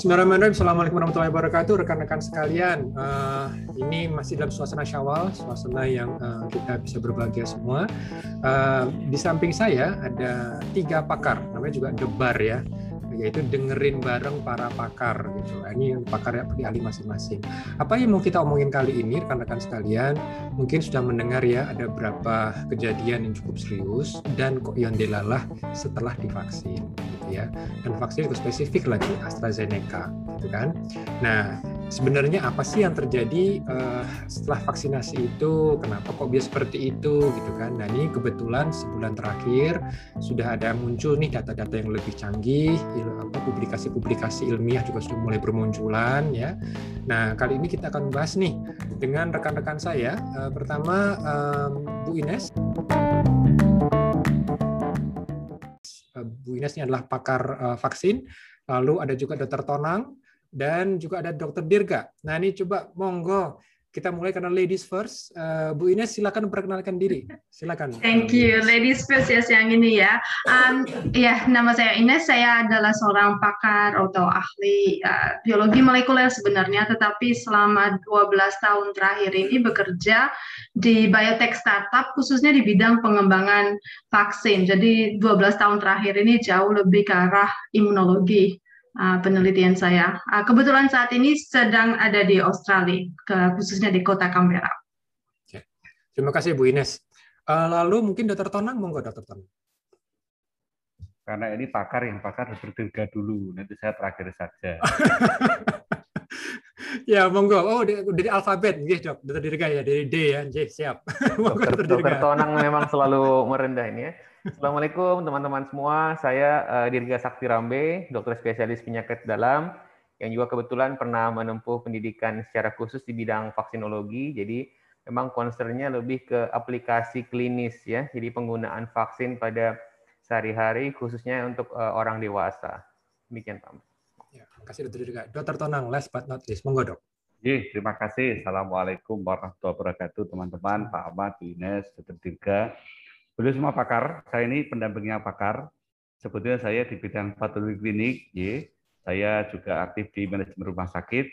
Bismillahirrahmanirrahim. Assalamualaikum warahmatullahi wabarakatuh, rekan-rekan sekalian. Uh, ini masih dalam suasana Syawal, suasana yang uh, kita bisa berbahagia semua. Uh, di samping saya ada tiga pakar, namanya juga debar ya yaitu dengerin bareng para pakar gitu. Nah, ini pakar yang ahli masing-masing. Apa yang mau kita omongin kali ini rekan-rekan sekalian? Mungkin sudah mendengar ya ada beberapa kejadian yang cukup serius dan kok yang dilalah setelah divaksin gitu ya. Dan vaksin itu spesifik lagi AstraZeneca gitu kan. Nah, sebenarnya apa sih yang terjadi uh, setelah vaksinasi itu? Kenapa kok bisa seperti itu gitu kan? Nah, ini kebetulan sebulan terakhir sudah ada muncul nih data-data yang lebih canggih, publikasi-publikasi ilmiah juga sudah mulai bermunculan ya. Nah, kali ini kita akan bahas nih dengan rekan-rekan saya. Uh, pertama um, Bu Ines. Uh, Bu Ines ini adalah pakar uh, vaksin. Lalu ada juga Dr. Tonang dan juga ada Dr. Dirga. Nah ini coba monggo kita mulai karena ladies first. Uh, Bu Ines silakan perkenalkan diri. Silakan. Thank you. Ladies first ya yang ini ya. Um, ya nama saya Ines. Saya adalah seorang pakar atau ahli uh, biologi molekuler sebenarnya, tetapi selama 12 tahun terakhir ini bekerja di biotech startup khususnya di bidang pengembangan vaksin. Jadi 12 tahun terakhir ini jauh lebih ke arah imunologi uh, penelitian saya. Uh, kebetulan saat ini sedang ada di Australia, ke, khususnya di kota Canberra. Oke. Terima kasih Bu Ines. Uh, lalu mungkin Dr. Tonang, monggo Dr. Tonang. Karena ini pakar yang pakar berdirga dulu, nanti saya terakhir saja. ya monggo. Oh dari alfabet, yes, dok. Dokter Dirga ya dari D ya, yes, siap. Dokter, dokter Tonang memang selalu merendah ini ya. Assalamualaikum teman-teman semua. Saya uh, Dirga Sakti Rambe, dokter spesialis penyakit dalam yang juga kebetulan pernah menempuh pendidikan secara khusus di bidang vaksinologi. Jadi memang concernnya lebih ke aplikasi klinis ya. Jadi penggunaan vaksin pada sehari-hari khususnya untuk uh, orang dewasa. Demikian Pak. Ya, terima kasih Dokter Dirga. Dokter Tonang, last but not least, monggo dok. Ye, terima kasih. Assalamualaikum warahmatullahi wabarakatuh, teman-teman, Pak Ahmad, Ines, Dokter Dirga. Beliau semua pakar, saya ini pendampingnya pakar. Sebetulnya saya di bidang patologi klinik, Y. Saya juga aktif di manajemen rumah sakit.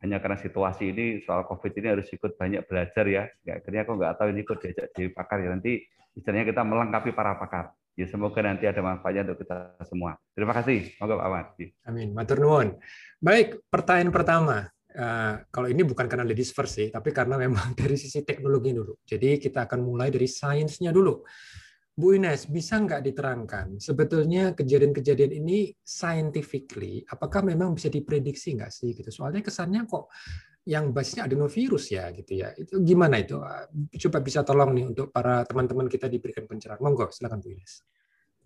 Hanya karena situasi ini soal COVID ini harus ikut banyak belajar ya. ya akhirnya aku nggak tahu ini ikut diajak di pakar ya. Nanti istilahnya kita melengkapi para pakar. Ya semoga nanti ada manfaatnya untuk kita semua. Terima kasih. Semoga Pak. Amin. Matur nuwun. Baik, pertanyaan pertama. Uh, kalau ini bukan karena ladies first sih, tapi karena memang dari sisi teknologi dulu. Jadi kita akan mulai dari sainsnya dulu. Bu Ines, bisa nggak diterangkan sebetulnya kejadian-kejadian ini scientifically, apakah memang bisa diprediksi nggak sih gitu? Soalnya kesannya kok yang basisnya adenovirus ya gitu ya. Itu gimana itu? Coba bisa tolong nih untuk para teman-teman kita diberikan pencerahan. Monggo, silakan Bu Ines.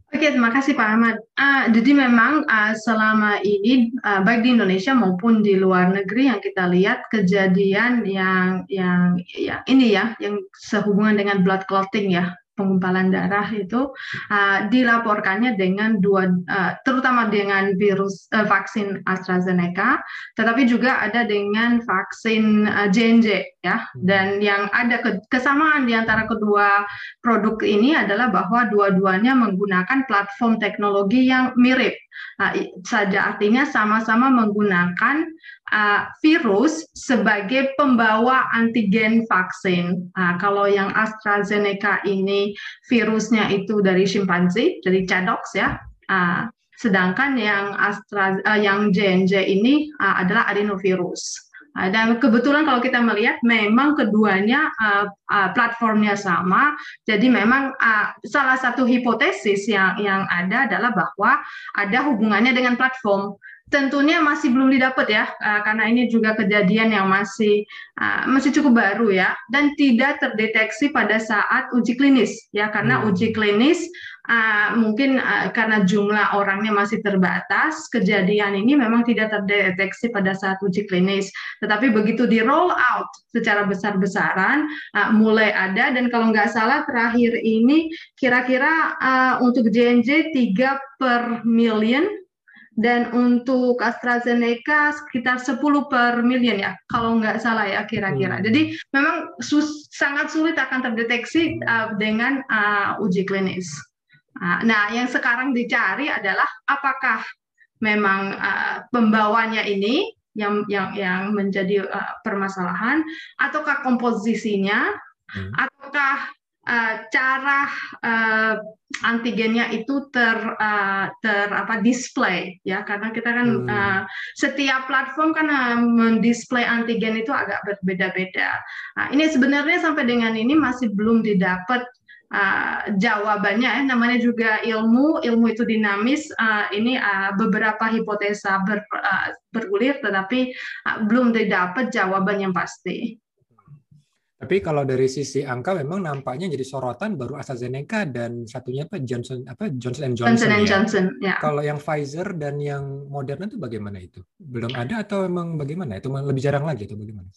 Oke, terima kasih Pak Ahmad. Uh, jadi memang uh, selama ini uh, baik di Indonesia maupun di luar negeri yang kita lihat kejadian yang yang yang ini ya yang sehubungan dengan blood clotting ya penggumpalan darah itu uh, dilaporkannya dengan dua uh, terutama dengan virus uh, vaksin AstraZeneca tetapi juga ada dengan vaksin uh, J&J ya. Dan yang ada ke kesamaan di antara kedua produk ini adalah bahwa dua-duanya menggunakan platform teknologi yang mirip uh, saja artinya sama-sama menggunakan uh, virus sebagai pembawa antigen vaksin. Uh, kalau yang AstraZeneca ini virusnya itu dari simpanse, dari Chadox ya. Uh, sedangkan yang Astra, uh, yang J&J ini uh, adalah adenovirus. Dan kebetulan kalau kita melihat memang keduanya uh, uh, platformnya sama, jadi memang uh, salah satu hipotesis yang yang ada adalah bahwa ada hubungannya dengan platform tentunya masih belum didapat ya uh, karena ini juga kejadian yang masih uh, masih cukup baru ya dan tidak terdeteksi pada saat uji klinis ya karena hmm. uji klinis uh, mungkin uh, karena jumlah orangnya masih terbatas kejadian ini memang tidak terdeteksi pada saat uji klinis tetapi begitu di roll out secara besar-besaran uh, mulai ada dan kalau nggak salah terakhir ini kira-kira uh, untuk JNJ 3 per million dan untuk AstraZeneca sekitar 10 per million ya, kalau nggak salah ya kira-kira. Hmm. Jadi memang sus sangat sulit akan terdeteksi uh, dengan uh, uji klinis. Uh, nah, yang sekarang dicari adalah apakah memang uh, pembawanya ini yang yang yang menjadi uh, permasalahan ataukah komposisinya hmm. ataukah uh, cara uh, antigennya itu ter uh, ter apa display ya karena kita kan hmm. uh, setiap platform kan uh, mendisplay antigen itu agak berbeda-beda. Nah, ini sebenarnya sampai dengan ini masih belum didapat uh, jawabannya ya namanya juga ilmu ilmu itu dinamis uh, ini uh, beberapa hipotesa ber, uh, bergulir tetapi uh, belum didapat jawaban yang pasti. Tapi kalau dari sisi angka memang nampaknya jadi sorotan baru AstraZeneca dan satunya apa Johnson apa Johnson Johnson. Johnson ya. Johnson ya. Kalau yang Pfizer dan yang Moderna itu bagaimana itu? Belum ada atau memang bagaimana? Itu lebih jarang lagi atau bagaimana?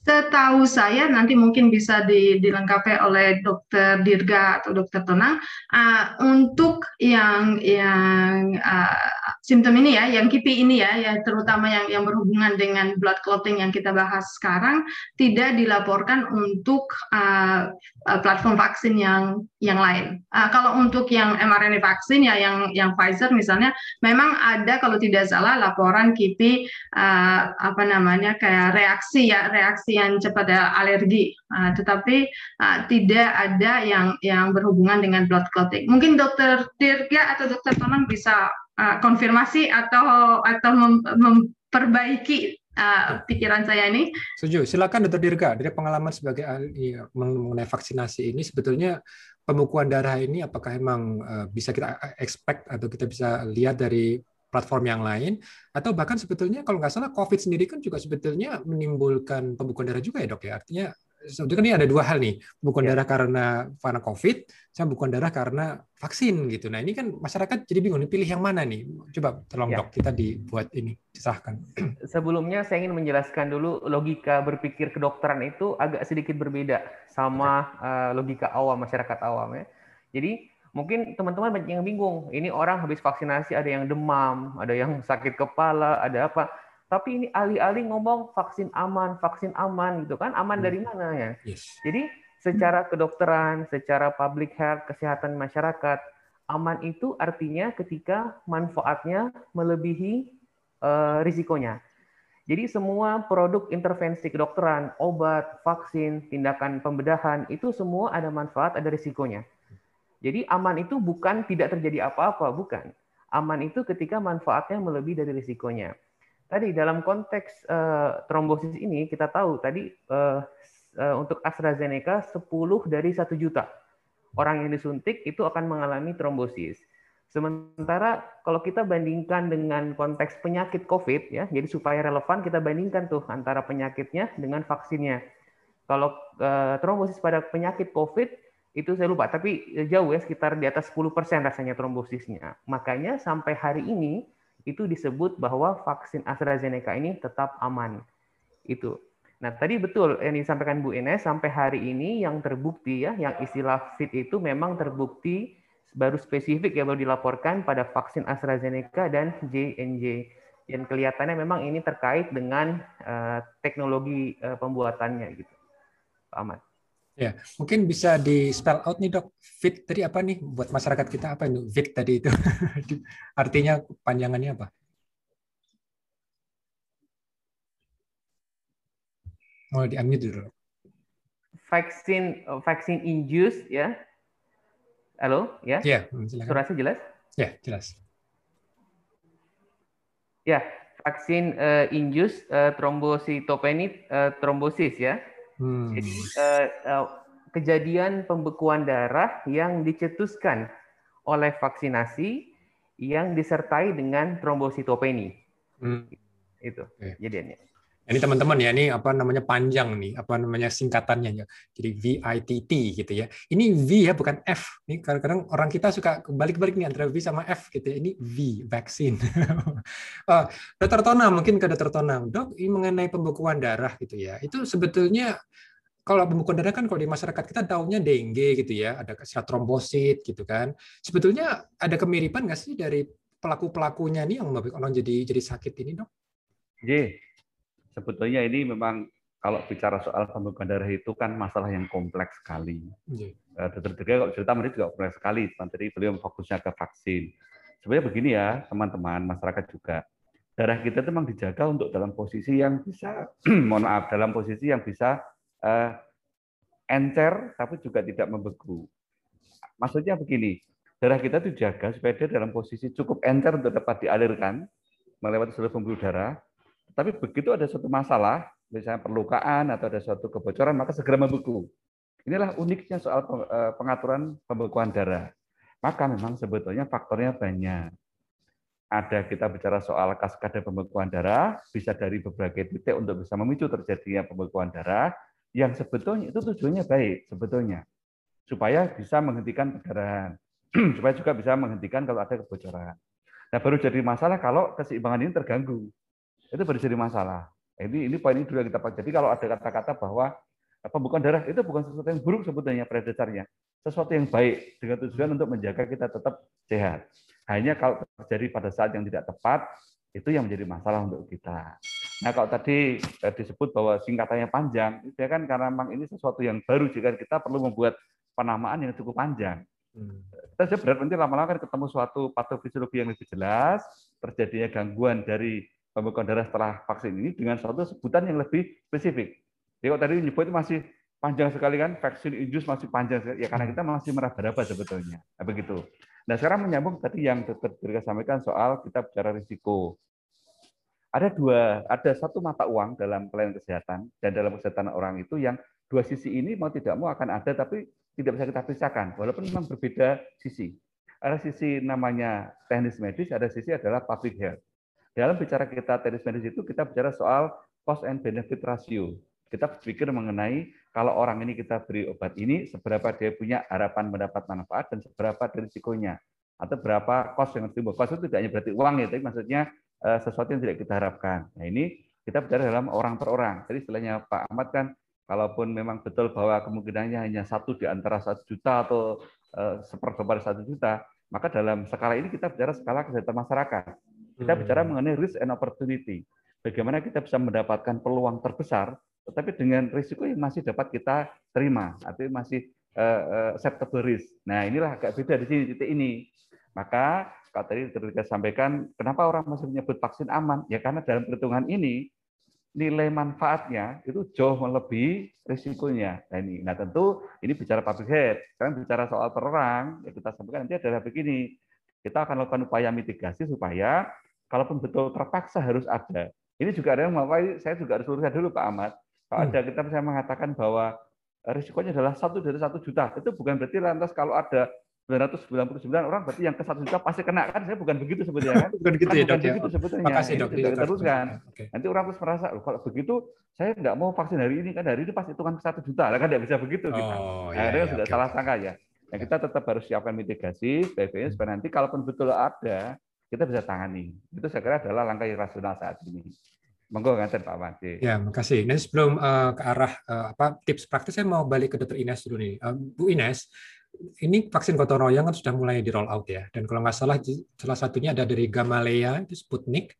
Setahu saya nanti mungkin bisa dilengkapi oleh Dokter Dirga atau Dokter Tonang uh, untuk yang yang uh, simptom ini ya, yang KIPI ini ya, ya terutama yang yang berhubungan dengan blood clotting yang kita bahas sekarang tidak dilaporkan untuk uh, platform vaksin yang yang lain. Uh, kalau untuk yang mRNA vaksin ya, yang yang Pfizer misalnya, memang ada kalau tidak salah laporan KIPI uh, apa namanya kayak reaksi ya reaksi yang cepat alergi, uh, tetapi uh, tidak ada yang yang berhubungan dengan blood clotting. Mungkin dokter Dirga atau dokter Tonang bisa uh, konfirmasi atau atau mem memperbaiki uh, pikiran saya ini. Setuju. Silakan dokter Dirga. Dari pengalaman sebagai ahli mengenai vaksinasi ini sebetulnya pembukuan darah ini apakah memang uh, bisa kita expect atau kita bisa lihat dari platform yang lain atau bahkan sebetulnya kalau nggak salah COVID sendiri kan juga sebetulnya menimbulkan pembekuan darah juga ya dok ya artinya sebetulnya kan ini ada dua hal nih pembekuan ya. darah karena karena COVID sama pembekuan darah karena vaksin gitu nah ini kan masyarakat jadi bingung pilih yang mana nih coba tolong ya. dok kita dibuat ini disahkan sebelumnya saya ingin menjelaskan dulu logika berpikir kedokteran itu agak sedikit berbeda sama uh, logika awam masyarakat awam ya jadi mungkin teman-teman banyak yang bingung. Ini orang habis vaksinasi ada yang demam, ada yang sakit kepala, ada apa. Tapi ini alih-alih ngomong vaksin aman, vaksin aman gitu kan. Aman dari hmm. mana ya? Yes. Jadi secara kedokteran, secara public health, kesehatan masyarakat, aman itu artinya ketika manfaatnya melebihi uh, risikonya. Jadi semua produk intervensi kedokteran, obat, vaksin, tindakan pembedahan itu semua ada manfaat, ada risikonya. Jadi aman itu bukan tidak terjadi apa-apa, bukan. Aman itu ketika manfaatnya melebihi dari risikonya. Tadi dalam konteks uh, trombosis ini kita tahu tadi uh, uh, untuk AstraZeneca 10 dari 1 juta orang yang disuntik itu akan mengalami trombosis. Sementara kalau kita bandingkan dengan konteks penyakit COVID ya, jadi supaya relevan kita bandingkan tuh antara penyakitnya dengan vaksinnya. Kalau uh, trombosis pada penyakit COVID itu saya lupa, tapi jauh ya sekitar di atas 10% rasanya trombosisnya. Makanya sampai hari ini itu disebut bahwa vaksin AstraZeneca ini tetap aman. Itu. Nah, tadi betul yang disampaikan Bu Ines sampai hari ini yang terbukti ya, yang istilah fit itu memang terbukti baru spesifik ya baru dilaporkan pada vaksin AstraZeneca dan J&J. Dan kelihatannya memang ini terkait dengan uh, teknologi uh, pembuatannya gitu. Pak Ahmad. Ya, mungkin bisa di spell out nih dok. Fit tadi apa nih buat masyarakat kita apa itu fit tadi itu? Artinya panjangannya apa? Mau di unmute dulu. Vaksin vaksin induced ya. Halo, ya? Ya, Suaranya jelas? Ya, jelas. Ya, vaksin uh, induced uh, trombositopenia uh, trombosis ya Hmm. Jadi uh, uh, kejadian pembekuan darah yang dicetuskan oleh vaksinasi yang disertai dengan trombositopeni. Hmm. Itu okay. jadiannya. Ini teman-teman ya, ini apa namanya panjang nih, apa namanya singkatannya ya. Jadi VITT gitu ya. Ini V ya, bukan F. Ini kadang-kadang orang kita suka balik-balik nih antara V sama F gitu ya. Ini V, vaksin. oh, Dokter Tonang, mungkin ke Dokter Tonang. Dok, ini mengenai pembekuan darah gitu ya. Itu sebetulnya kalau pembekuan darah kan kalau di masyarakat kita tahunya dengue gitu ya, ada kesirat trombosit gitu kan. Sebetulnya ada kemiripan nggak sih dari pelaku-pelakunya nih yang orang jadi jadi sakit ini, Dok? J sebetulnya ini memang kalau bicara soal pembekuan darah itu kan masalah yang kompleks sekali. Yeah. Dokter Dirga kalau cerita mereka juga kompleks sekali. Tadi beliau fokusnya ke vaksin. sebenarnya begini ya teman-teman masyarakat juga darah kita itu memang dijaga untuk dalam posisi yang bisa mohon maaf dalam posisi yang bisa uh, encer tapi juga tidak membeku. Maksudnya begini, darah kita itu dijaga supaya dia dalam posisi cukup encer untuk dapat dialirkan melewati seluruh pembuluh darah. Tapi begitu ada suatu masalah, misalnya perlukaan atau ada suatu kebocoran, maka segera membeku. Inilah uniknya soal eh, pengaturan pembekuan darah. Maka memang sebetulnya faktornya banyak ada kita bicara soal kaskade pembekuan darah, bisa dari berbagai titik untuk bisa memicu terjadinya pembekuan darah, yang sebetulnya itu tujuannya baik, sebetulnya. Supaya bisa menghentikan perdarahan. supaya juga bisa menghentikan kalau ada kebocoran. Nah, baru jadi masalah kalau keseimbangan ini terganggu. Itu baru jadi masalah. Ini ini poin ini dulu yang kita pakai. Jadi kalau ada kata-kata bahwa pembekuan darah itu bukan sesuatu yang buruk sebetulnya pada dasarnya. Sesuatu yang baik dengan tujuan untuk menjaga kita tetap sehat. Hanya kalau terjadi pada saat yang tidak tepat, itu yang menjadi masalah untuk kita. Nah, kalau tadi eh, disebut bahwa singkatannya panjang, itu ya kan karena memang ini sesuatu yang baru jika kita perlu membuat penamaan yang cukup panjang. Hmm. Kita berat nanti lama-lama kan ketemu suatu patofisiologi yang lebih jelas, terjadinya gangguan dari pembekuan darah setelah vaksin ini dengan suatu sebutan yang lebih spesifik. Jadi kalau tadi menyebut itu masih panjang sekali kan, vaksin induce masih panjang sekali, ya karena kita masih meraba-raba sebetulnya. Nah, begitu. Nah, sekarang menyambung tadi yang Dr. Dirga sampaikan soal kita bicara risiko. Ada dua, ada satu mata uang dalam pelayanan kesehatan dan dalam kesehatan orang itu yang dua sisi ini mau tidak mau akan ada, tapi tidak bisa kita pisahkan, walaupun memang berbeda sisi. Ada sisi namanya teknis medis, ada sisi adalah public health. Dalam bicara kita teknis medis itu, kita bicara soal cost and benefit ratio. Kita berpikir mengenai kalau orang ini kita beri obat ini, seberapa dia punya harapan mendapat manfaat dan seberapa risikonya. Atau berapa cost yang timbul. Cost itu tidak hanya berarti uang ya, tapi maksudnya eh, sesuatu yang tidak kita harapkan. Nah ini kita bicara dalam orang per orang. Jadi istilahnya Pak Ahmad kan, kalaupun memang betul bahwa kemungkinannya hanya satu di antara satu juta atau eh, seperempat satu juta, maka dalam skala ini kita bicara skala kesehatan masyarakat. Kita bicara hmm. mengenai risk and opportunity. Bagaimana kita bisa mendapatkan peluang terbesar tetapi dengan risiko yang masih dapat kita terima, artinya masih uh, acceptable risk. Nah, inilah agak beda di sini titik ini. Maka kalau tadi ketika sampaikan, kenapa orang masih menyebut vaksin aman? Ya karena dalam perhitungan ini nilai manfaatnya itu jauh melebihi risikonya. Nah, ini. nah tentu ini bicara public health. Sekarang bicara soal perang, ya kita sampaikan nanti adalah begini. Kita akan lakukan upaya mitigasi supaya kalaupun betul terpaksa harus ada. Ini juga ada yang mau, saya juga harus luruskan dulu Pak Ahmad. Kalau hmm. ada kita bisa mengatakan bahwa risikonya adalah satu dari satu juta, itu bukan berarti lantas kalau ada 999 orang berarti yang ke satu juta pasti kena kan? Saya bukan begitu sebetulnya kan? bukan gitu ya dok. Begitu ya. sebetulnya. Makasih dok. Teruskan. Okay. Nanti orang terus merasa kalau begitu saya nggak mau vaksin hari ini kan hari ini pasti hitungan ke satu juta, kan tidak bisa begitu kita. Oh, nah, ya, ya, sudah okay. salah sangka ya. Nah, kita tetap harus siapkan mitigasi, baik-baiknya supaya nanti kalaupun betul ada, kita bisa tangani. Itu saya kira adalah langkah yang rasional saat ini. Monggo ngaten Pak Mati. Ya, makasih. Nah, sebelum uh, ke arah uh, apa tips praktis saya mau balik ke Dokter Ines dulu nih. Uh, Bu Ines, ini vaksin gotong royong kan sudah mulai di roll out ya. Dan kalau nggak salah salah satunya ada dari Gamaleya itu Sputnik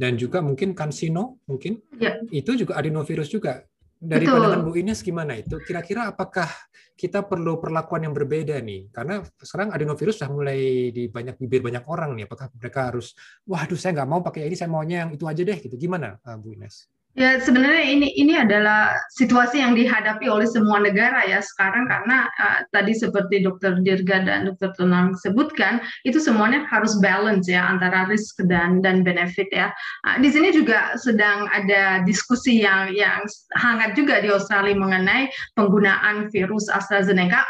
dan juga mungkin Cansino mungkin. Ya. Itu juga adenovirus juga. Dari Betul. pandangan Bu Ines gimana itu? Kira-kira apakah kita perlu perlakuan yang berbeda nih? Karena sekarang adenovirus sudah mulai di banyak bibir banyak orang nih. Apakah mereka harus, waduh saya nggak mau pakai ini, saya maunya yang itu aja deh gitu. Gimana eh, Bu Ines? Ya, sebenarnya ini ini adalah situasi yang dihadapi oleh semua negara ya sekarang karena uh, tadi seperti Dokter Dirga dan Dokter Tunang sebutkan itu semuanya harus balance ya antara risk dan dan benefit ya. Uh, di sini juga sedang ada diskusi yang yang hangat juga di Australia mengenai penggunaan virus AstraZeneca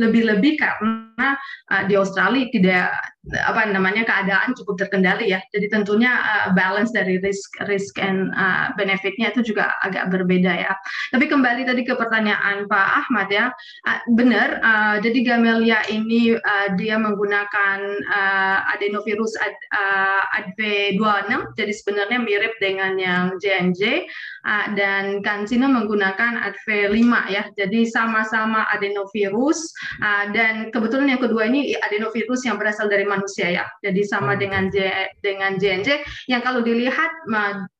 lebih-lebih karena uh, di Australia tidak apa namanya keadaan cukup terkendali ya. Jadi tentunya uh, balance dari risk risk and uh, benefitnya itu juga agak berbeda ya. Tapi kembali tadi ke pertanyaan Pak Ahmad ya, uh, benar. Uh, jadi Gamelia ini uh, dia menggunakan uh, adenovirus ad, uh, ADV26, jadi sebenarnya mirip dengan yang JNJ dan Cansino menggunakan ADV5 ya. Jadi sama-sama adenovirus dan kebetulan yang kedua ini adenovirus yang berasal dari manusia ya. Jadi sama hmm. dengan J, dengan JNJ yang kalau dilihat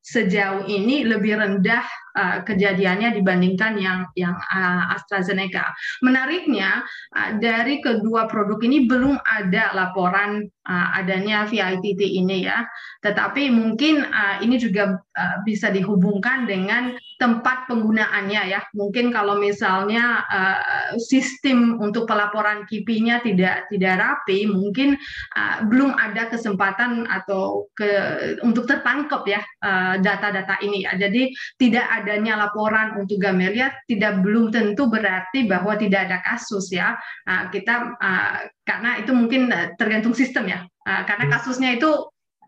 sejauh ini lebih rendah uh, kejadiannya dibandingkan yang yang uh, AstraZeneca. Menariknya uh, dari kedua produk ini belum ada laporan adanya VITT ini ya. Tetapi mungkin ini juga bisa dihubungkan dengan tempat penggunaannya ya. Mungkin kalau misalnya sistem untuk pelaporan KIPI-nya tidak tidak rapi, mungkin belum ada kesempatan atau ke untuk tertangkap ya data-data ini ya. Jadi tidak adanya laporan untuk Gamelia tidak belum tentu berarti bahwa tidak ada kasus ya. Uh, kita uh, karena itu mungkin tergantung sistem ya. Uh, karena hmm. kasusnya itu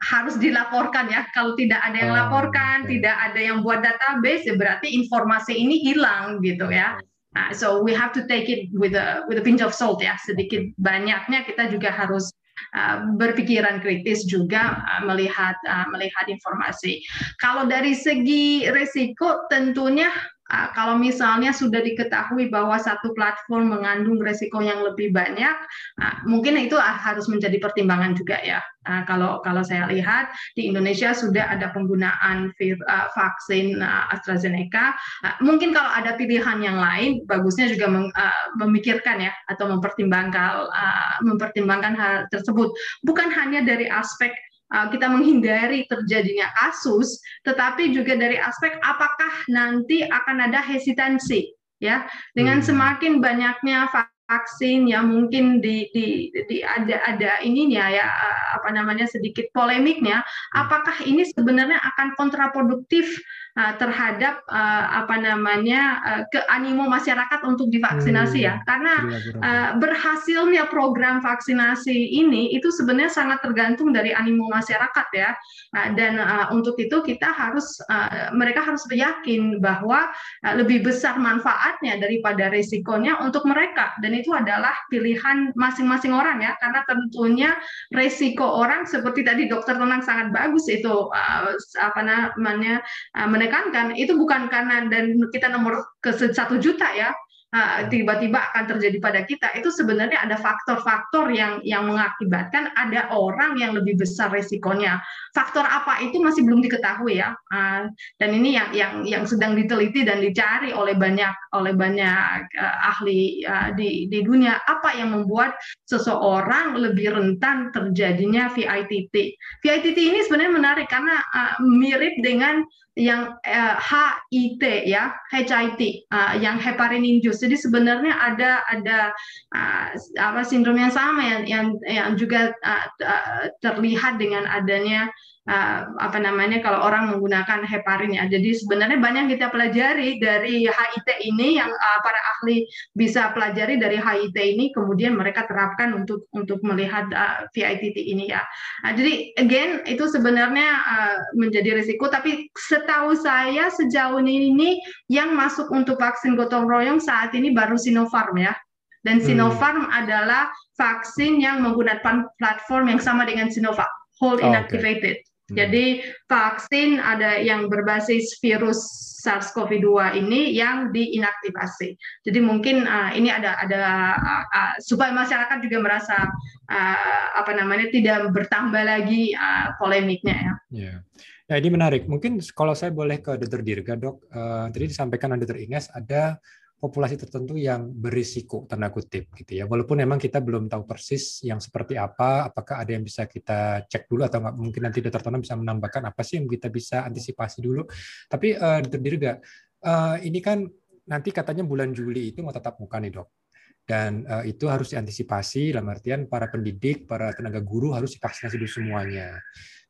harus dilaporkan ya. Kalau tidak ada yang oh, laporkan, okay. tidak ada yang buat database, ya berarti informasi ini hilang gitu ya. Uh, so we have to take it with a with a pinch of salt ya. Sedikit banyaknya kita juga harus berpikiran kritis juga uh, melihat uh, melihat informasi. Kalau dari segi risiko tentunya kalau misalnya sudah diketahui bahwa satu platform mengandung resiko yang lebih banyak, uh, mungkin itu harus menjadi pertimbangan juga ya. Kalau kalau saya lihat di Indonesia sudah ada penggunaan vaksin AstraZeneca, mungkin kalau ada pilihan yang lain, bagusnya juga memikirkan ya atau mempertimbangkan mempertimbangkan hal tersebut. Bukan hanya dari aspek kita menghindari terjadinya kasus, tetapi juga dari aspek apakah nanti akan ada hesitansi ya dengan hmm. semakin banyaknya vaksin yang mungkin di, di, di ada ada ininya ya uh, apa namanya sedikit polemiknya hmm. apakah ini sebenarnya akan kontraproduktif terhadap uh, apa namanya uh, ke animo masyarakat untuk divaksinasi ya. hmm, ya karena uh, berhasilnya program vaksinasi ini itu sebenarnya sangat tergantung dari animo masyarakat ya. Uh, dan uh, untuk itu kita harus uh, mereka harus yakin bahwa uh, lebih besar manfaatnya daripada risikonya untuk mereka. Dan itu adalah pilihan masing-masing orang ya. Karena tentunya risiko orang seperti tadi dokter tenang sangat bagus itu uh, apa namanya menekankan itu bukan karena dan kita nomor ke satu juta ya. Tiba-tiba akan terjadi pada kita. Itu sebenarnya ada faktor-faktor yang yang mengakibatkan ada orang yang lebih besar resikonya. Faktor apa itu masih belum diketahui ya. Dan ini yang yang yang sedang diteliti dan dicari oleh banyak oleh banyak uh, ahli uh, di di dunia. Apa yang membuat seseorang lebih rentan terjadinya VITT VITT ini sebenarnya menarik karena uh, mirip dengan yang HIT ya HIT yang heparin jadi sebenarnya ada ada uh, apa sindrom yang sama yang yang, yang juga uh, terlihat dengan adanya uh, apa namanya kalau orang menggunakan heparin ya. Jadi sebenarnya banyak kita pelajari dari HIT ini yang uh, para ahli bisa pelajari dari HIT ini kemudian mereka terapkan untuk untuk melihat uh, VITT ini ya. Nah, jadi again itu sebenarnya uh, menjadi risiko tapi setahu saya sejauh ini yang masuk untuk vaksin gotong royong saat ini baru Sinopharm ya. Dan hmm. Sinopharm hmm. adalah vaksin yang menggunakan platform yang sama dengan Sinovac, whole inactivated. Okay. Hmm. Jadi vaksin ada yang berbasis virus SARS-CoV-2 ini yang diinaktivasi. Jadi mungkin uh, ini ada ada uh, uh, supaya masyarakat juga merasa uh, apa namanya tidak bertambah lagi uh, polemiknya ya. Yeah. Ya ini menarik. Mungkin kalau saya boleh ke Dr. Dirga, dok. Uh, tadi disampaikan Dr. Ines ada populasi tertentu yang berisiko tanda kutip gitu ya. Walaupun memang kita belum tahu persis yang seperti apa apakah ada yang bisa kita cek dulu atau nggak mungkin nanti dokter Tona bisa menambahkan apa sih yang kita bisa antisipasi dulu. Tapi uh, dokter gak uh, ini kan nanti katanya bulan Juli itu mau tetap muka nih dok. Dan uh, itu harus diantisipasi dalam artian para pendidik para tenaga guru harus divaksinasi dulu semuanya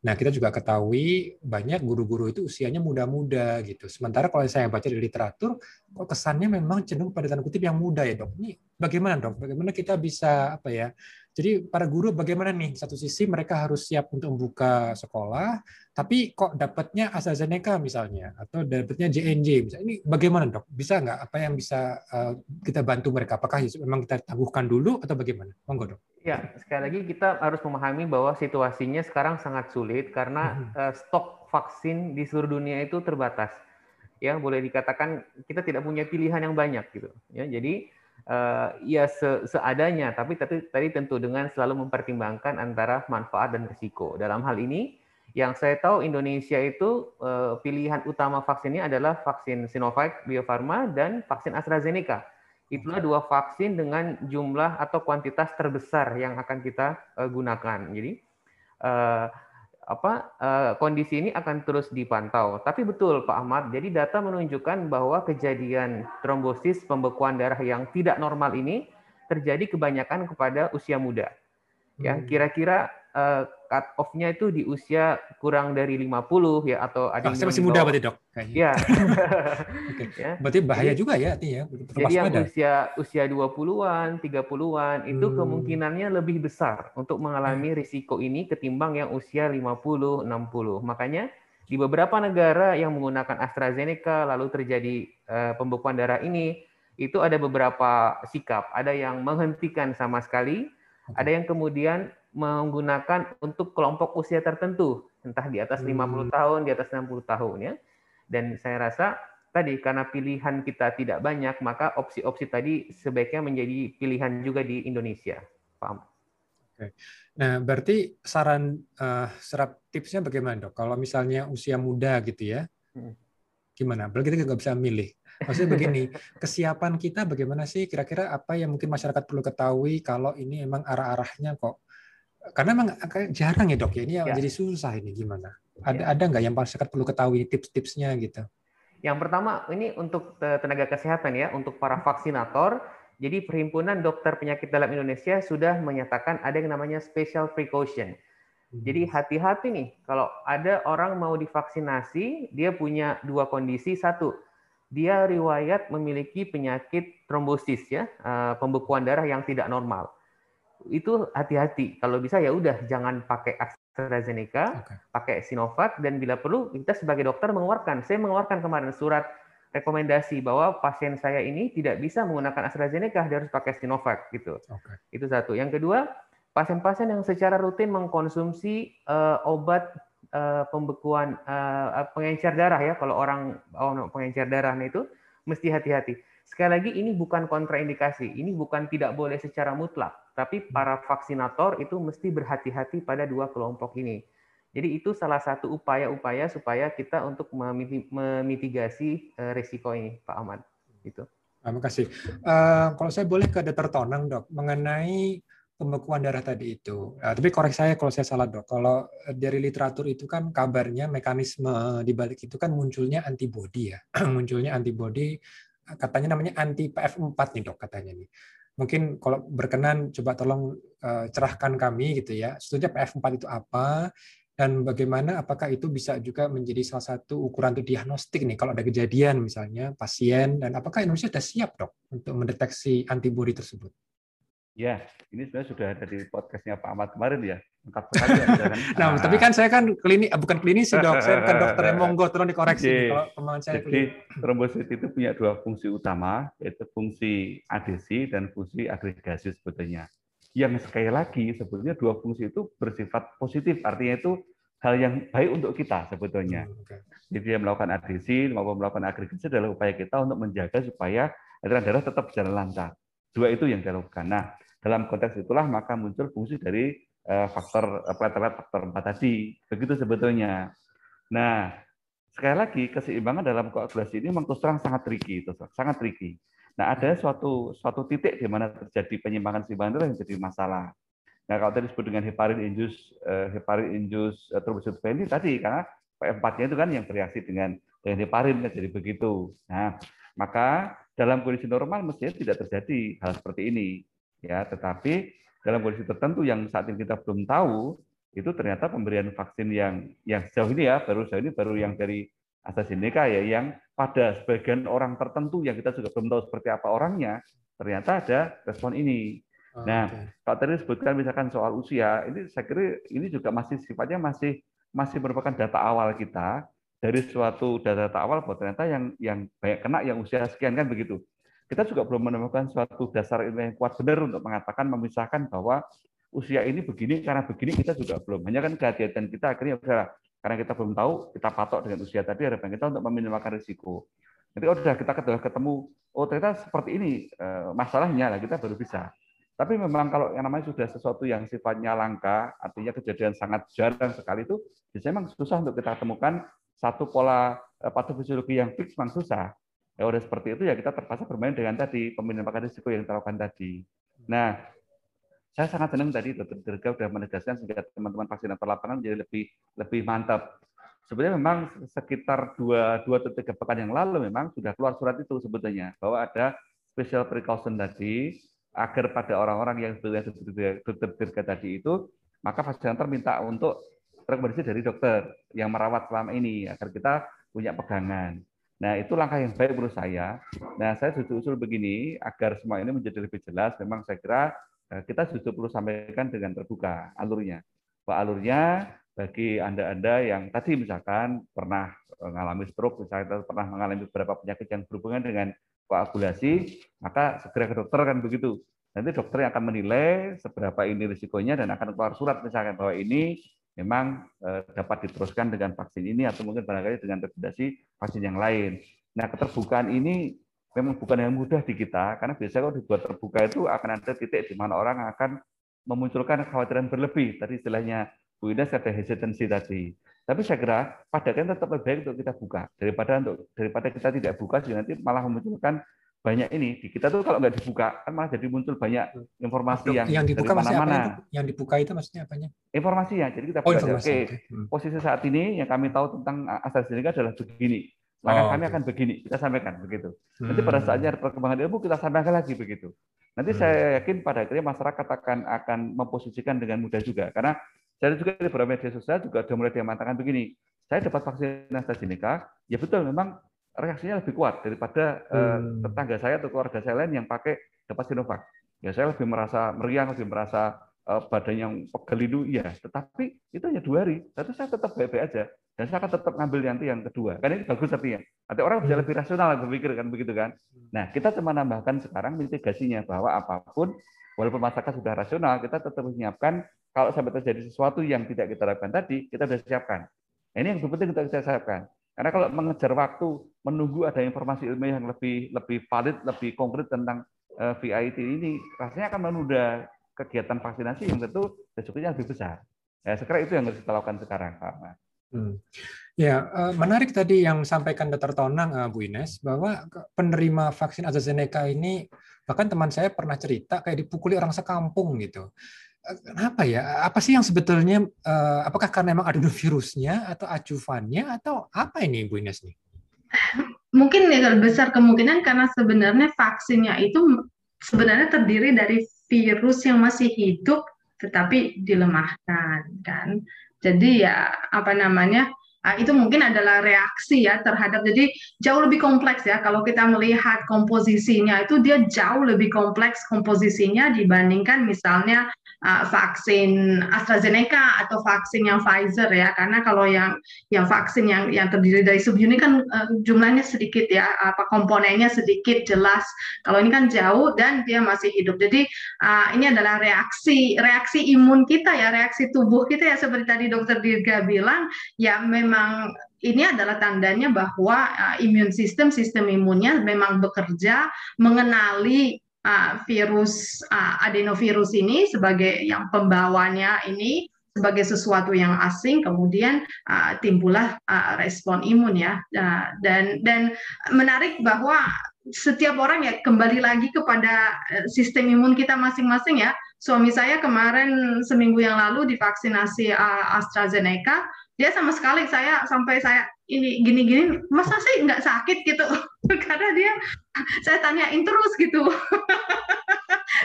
Nah, kita juga ketahui banyak guru-guru itu usianya muda-muda gitu. Sementara kalau saya baca di literatur, kok kesannya memang cenderung pada tanda kutip yang muda ya dok. Ini bagaimana dok? Bagaimana kita bisa apa ya? Jadi para guru bagaimana nih? Satu sisi mereka harus siap untuk membuka sekolah, tapi kok dapatnya AstraZeneca misalnya atau dapatnya JNJ misalnya. Ini bagaimana dok? Bisa nggak apa yang bisa uh, kita bantu mereka? Apakah memang kita tangguhkan dulu atau bagaimana? Monggo dok. Ya, sekali lagi kita harus memahami bahwa situasinya sekarang sangat sulit karena uh, stok vaksin di seluruh dunia itu terbatas. Ya, boleh dikatakan kita tidak punya pilihan yang banyak gitu. Ya, jadi uh, ya se seadanya, tapi tadi, tadi tentu dengan selalu mempertimbangkan antara manfaat dan risiko. Dalam hal ini, Yang saya tahu Indonesia itu uh, pilihan utama vaksinnya adalah vaksin Sinovac, Bio Farma, dan vaksin AstraZeneca. Itulah dua vaksin dengan jumlah atau kuantitas terbesar yang akan kita uh, gunakan. Jadi uh, apa uh, kondisi ini akan terus dipantau. Tapi betul Pak Ahmad, jadi data menunjukkan bahwa kejadian trombosis pembekuan darah yang tidak normal ini terjadi kebanyakan kepada usia muda. Ya, hmm. kira-kira uh, cut off-nya itu di usia kurang dari 50 ya atau ada oh, yang masih muda berarti dok Iya. okay. ya. Berarti bahaya jadi, juga ya artinya. Jadi yang usia usia 20-an, 30-an itu hmm. kemungkinannya lebih besar untuk mengalami hmm. risiko ini ketimbang yang usia 50, 60. Makanya di beberapa negara yang menggunakan AstraZeneca lalu terjadi uh, pembekuan darah ini itu ada beberapa sikap. Ada yang menghentikan sama sekali, ada yang kemudian menggunakan untuk kelompok usia tertentu, entah di atas 50 hmm. tahun, di atas 60 tahun ya. Dan saya rasa tadi karena pilihan kita tidak banyak, maka opsi-opsi tadi sebaiknya menjadi pilihan juga di Indonesia. Paham? Oke. Nah, berarti saran uh, serap tipsnya bagaimana dok? Kalau misalnya usia muda gitu ya, hmm. gimana? Berarti kita nggak bisa milih. Maksudnya begini, kesiapan kita bagaimana sih? Kira-kira apa yang mungkin masyarakat perlu ketahui kalau ini emang arah-arahnya kok karena memang jarang ya dok ya ini yang ya. jadi susah ini gimana? Ada ya. ada nggak yang masyarakat perlu ketahui tips-tipsnya gitu? Yang pertama ini untuk tenaga kesehatan ya, untuk para vaksinator. Jadi Perhimpunan Dokter Penyakit Dalam Indonesia sudah menyatakan ada yang namanya special precaution. Jadi hmm. hati-hati nih kalau ada orang mau divaksinasi, dia punya dua kondisi. Satu, dia riwayat memiliki penyakit trombosis ya, eh, pembekuan darah yang tidak normal itu hati-hati. Kalau bisa ya udah jangan pakai AstraZeneca, okay. pakai Sinovac dan bila perlu kita sebagai dokter mengeluarkan. Saya mengeluarkan kemarin surat rekomendasi bahwa pasien saya ini tidak bisa menggunakan AstraZeneca, dia harus pakai Sinovac gitu. Okay. Itu satu. Yang kedua, pasien-pasien yang secara rutin mengkonsumsi uh, obat uh, pembekuan uh, pengencer darah ya, kalau orang oh, pengencer darah itu mesti hati-hati. Sekali lagi ini bukan kontraindikasi, ini bukan tidak boleh secara mutlak tapi para vaksinator itu mesti berhati-hati pada dua kelompok ini. Jadi itu salah satu upaya-upaya supaya kita untuk memitigasi eh, risiko ini, Pak Ahmad. Itu. Terima kasih. Uh, kalau saya boleh ke Dr. Tonang, dok, mengenai pembekuan darah tadi itu. Uh, tapi korek saya kalau saya salah, dok. Kalau dari literatur itu kan kabarnya mekanisme di balik itu kan munculnya antibodi ya. munculnya antibodi katanya namanya anti PF4 nih, dok, katanya nih mungkin kalau berkenan coba tolong uh, cerahkan kami gitu ya. Sebetulnya PF4 itu apa dan bagaimana apakah itu bisa juga menjadi salah satu ukuran untuk diagnostik nih kalau ada kejadian misalnya pasien dan apakah Indonesia sudah siap dok untuk mendeteksi antibodi tersebut? Ya, ini sebenarnya sudah ada di podcastnya Pak Ahmad kemarin ya. Ya. Kan? nah, nah, tapi kan saya kan klinik, eh, bukan klinis dok, saya kan dokter monggo, tolong dikoreksi jadi, kalau teman saya. Jadi trombosit itu punya dua fungsi utama, yaitu fungsi adesi dan fungsi agregasi sebetulnya. Yang sekali lagi sebetulnya dua fungsi itu bersifat positif, artinya itu hal yang baik untuk kita sebetulnya. Hmm, okay. Jadi dia melakukan adesi maupun melakukan agregasi adalah upaya kita untuk menjaga supaya aliran darah tetap berjalan lancar. Dua itu yang dilakukan. Nah, dalam konteks itulah maka muncul fungsi dari faktor eh, platelet faktor 4 tadi. Begitu sebetulnya. Nah, sekali lagi keseimbangan dalam koagulasi ini memang terus terang sangat tricky, itu sangat tricky. Nah, ada suatu suatu titik di mana terjadi penyimpangan keseimbangan yang jadi masalah. Nah, kalau tadi disebut dengan heparin induced uh, heparin induced thrombocytopenia tadi karena P4-nya itu kan yang bereaksi dengan dengan heparin jadi begitu. Nah, maka dalam kondisi normal mestinya tidak terjadi hal seperti ini ya tetapi dalam kondisi tertentu yang saat ini kita belum tahu itu ternyata pemberian vaksin yang yang sejauh ini ya baru sejauh ini baru yang dari AstraZeneca ya yang pada sebagian orang tertentu yang kita juga belum tahu seperti apa orangnya ternyata ada respon ini. Oh, nah, okay. kalau tadi disebutkan misalkan soal usia, ini saya kira ini juga masih sifatnya masih masih merupakan data awal kita dari suatu data-data awal bahwa ternyata yang yang banyak kena yang usia sekian kan begitu kita juga belum menemukan suatu dasar ilmiah yang kuat benar untuk mengatakan memisahkan bahwa usia ini begini karena begini kita juga belum. Hanya kan kehati-hatian kita akhirnya udah karena kita belum tahu kita patok dengan usia tadi harapan kita untuk meminimalkan risiko. Jadi oh, udah kita ketemu, ketemu oh ternyata seperti ini eh, masalahnya lah kita baru bisa. Tapi memang kalau yang namanya sudah sesuatu yang sifatnya langka, artinya kejadian sangat jarang sekali itu, biasanya memang susah untuk kita temukan satu pola eh, patofisiologi yang fix memang susah. Ya udah seperti itu ya kita terpaksa bermain dengan tadi pemilihan pakai risiko yang kita lakukan tadi. Nah, saya sangat senang tadi Dr. Dirga sudah menegaskan sehingga teman-teman vaksinator lapangan menjadi lebih lebih mantap. Sebenarnya memang sekitar dua dua atau tiga pekan yang lalu memang sudah keluar surat itu sebetulnya bahwa ada special precaution tadi agar pada orang-orang yang sebenarnya Dr. Dirga tadi itu maka vaksinator minta untuk rekomendasi dari dokter yang merawat selama ini agar kita punya pegangan. Nah, itu langkah yang baik menurut saya. Nah, saya justru usul begini agar semua ini menjadi lebih jelas. Memang saya kira Eh, kita justru perlu sampaikan dengan terbuka alurnya. Pak alurnya bagi Anda-Anda yang tadi misalkan pernah mengalami stroke, misalnya pernah mengalami beberapa penyakit yang berhubungan dengan koagulasi, maka segera ke dokter kan begitu. Nanti dokter yang akan menilai seberapa ini risikonya dan akan keluar surat misalkan bahwa ini memang eh, dapat diteruskan dengan vaksin ini atau mungkin barangkali dengan rekomendasi vaksin yang lain. Nah, keterbukaan ini memang bukan yang mudah di kita, karena biasanya kalau dibuat terbuka itu akan ada titik di mana orang akan memunculkan kekhawatiran berlebih. Tadi istilahnya Bu Ines ada hesitancy tadi. Tapi saya kira pada kan tetap lebih baik untuk kita buka daripada untuk daripada kita tidak buka jadi nanti malah memunculkan banyak ini di kita tuh kalau nggak dibuka kan malah jadi muncul banyak informasi yang, yang dibuka dari mana-mana. Yang dibuka itu maksudnya apanya? Informasi ya. Jadi kita oh, Oke, hmm. posisi saat ini yang kami tahu tentang AstraZeneca adalah begini maka oh, kami okay. akan begini, kita sampaikan begitu. Nanti pada hmm. saatnya ada perkembangan ilmu kita sampaikan lagi begitu. Nanti hmm. saya yakin pada akhirnya masyarakat akan akan memposisikan dengan mudah juga karena saya juga di beberapa media sosial juga sudah mulai diamatakan begini. Saya dapat vaksin AstraZeneca, ya betul memang reaksinya lebih kuat daripada eh, hmm. tetangga saya atau keluarga saya lain yang pakai dapat Sinovac. Ya saya lebih merasa meriang, lebih merasa uh, badan yang pegel itu iya, tetapi itu hanya dua hari. Tapi saya tetap baik-baik aja. Dan saya akan tetap ngambil nanti yang kedua. Kan ini bagus artinya. Nanti orang bisa hmm. lebih rasional berpikir kan begitu kan. Nah, kita cuma nambahkan sekarang mitigasinya bahwa apa pun walaupun masyarakat sudah rasional, kita tetap menyiapkan kalau sampai terjadi sesuatu yang tidak kita harapkan tadi, kita sudah siapkan. Nah, ini yang penting kita bisa siapkan. Karena kalau mengejar waktu, menunggu ada informasi ilmiah yang lebih lebih valid, lebih konkret tentang eh, VIT ini, rasanya akan menunda kegiatan vaksinasi yang tentu resikonya lebih besar. Ya, sekarang itu yang harus kita lakukan sekarang, Pak. Hmm. Ya, eh, menarik tadi yang sampaikan Dr. Tonang, eh, Bu Ines, bahwa penerima vaksin AstraZeneca ini, bahkan teman saya pernah cerita kayak dipukuli orang sekampung gitu. Kenapa ya? Apa sih yang sebetulnya, apakah karena memang virusnya, atau acuannya, atau apa ini Bu Ines nih? Mungkin ya besar kemungkinan karena sebenarnya vaksinnya itu sebenarnya terdiri dari virus yang masih hidup tetapi dilemahkan kan. Jadi ya apa namanya uh, itu mungkin adalah reaksi ya terhadap jadi jauh lebih kompleks ya. Kalau kita melihat komposisinya itu dia jauh lebih kompleks komposisinya dibandingkan misalnya uh, vaksin AstraZeneca atau vaksin yang Pfizer ya. Karena kalau yang yang vaksin yang yang terdiri dari subunit kan uh, jumlahnya sedikit ya apa komponennya sedikit jelas. Kalau ini kan jauh dan dia masih hidup. Jadi uh, ini adalah reaksi reaksi imun kita ya reaksi tubuh kita ya seperti tadi dokter Dirga bilang ya memang ini adalah tandanya bahwa uh, imun sistem sistem imunnya memang bekerja mengenali uh, virus uh, adenovirus ini sebagai yang pembawanya ini sebagai sesuatu yang asing kemudian uh, timbullah uh, respon imun ya. Uh, dan dan menarik bahwa setiap orang ya kembali lagi kepada sistem imun kita masing-masing ya. Suami saya kemarin seminggu yang lalu divaksinasi AstraZeneca dia sama sekali saya sampai saya ini gini-gini masa sih nggak sakit? gitu. Karena dia saya tanyain terus gitu.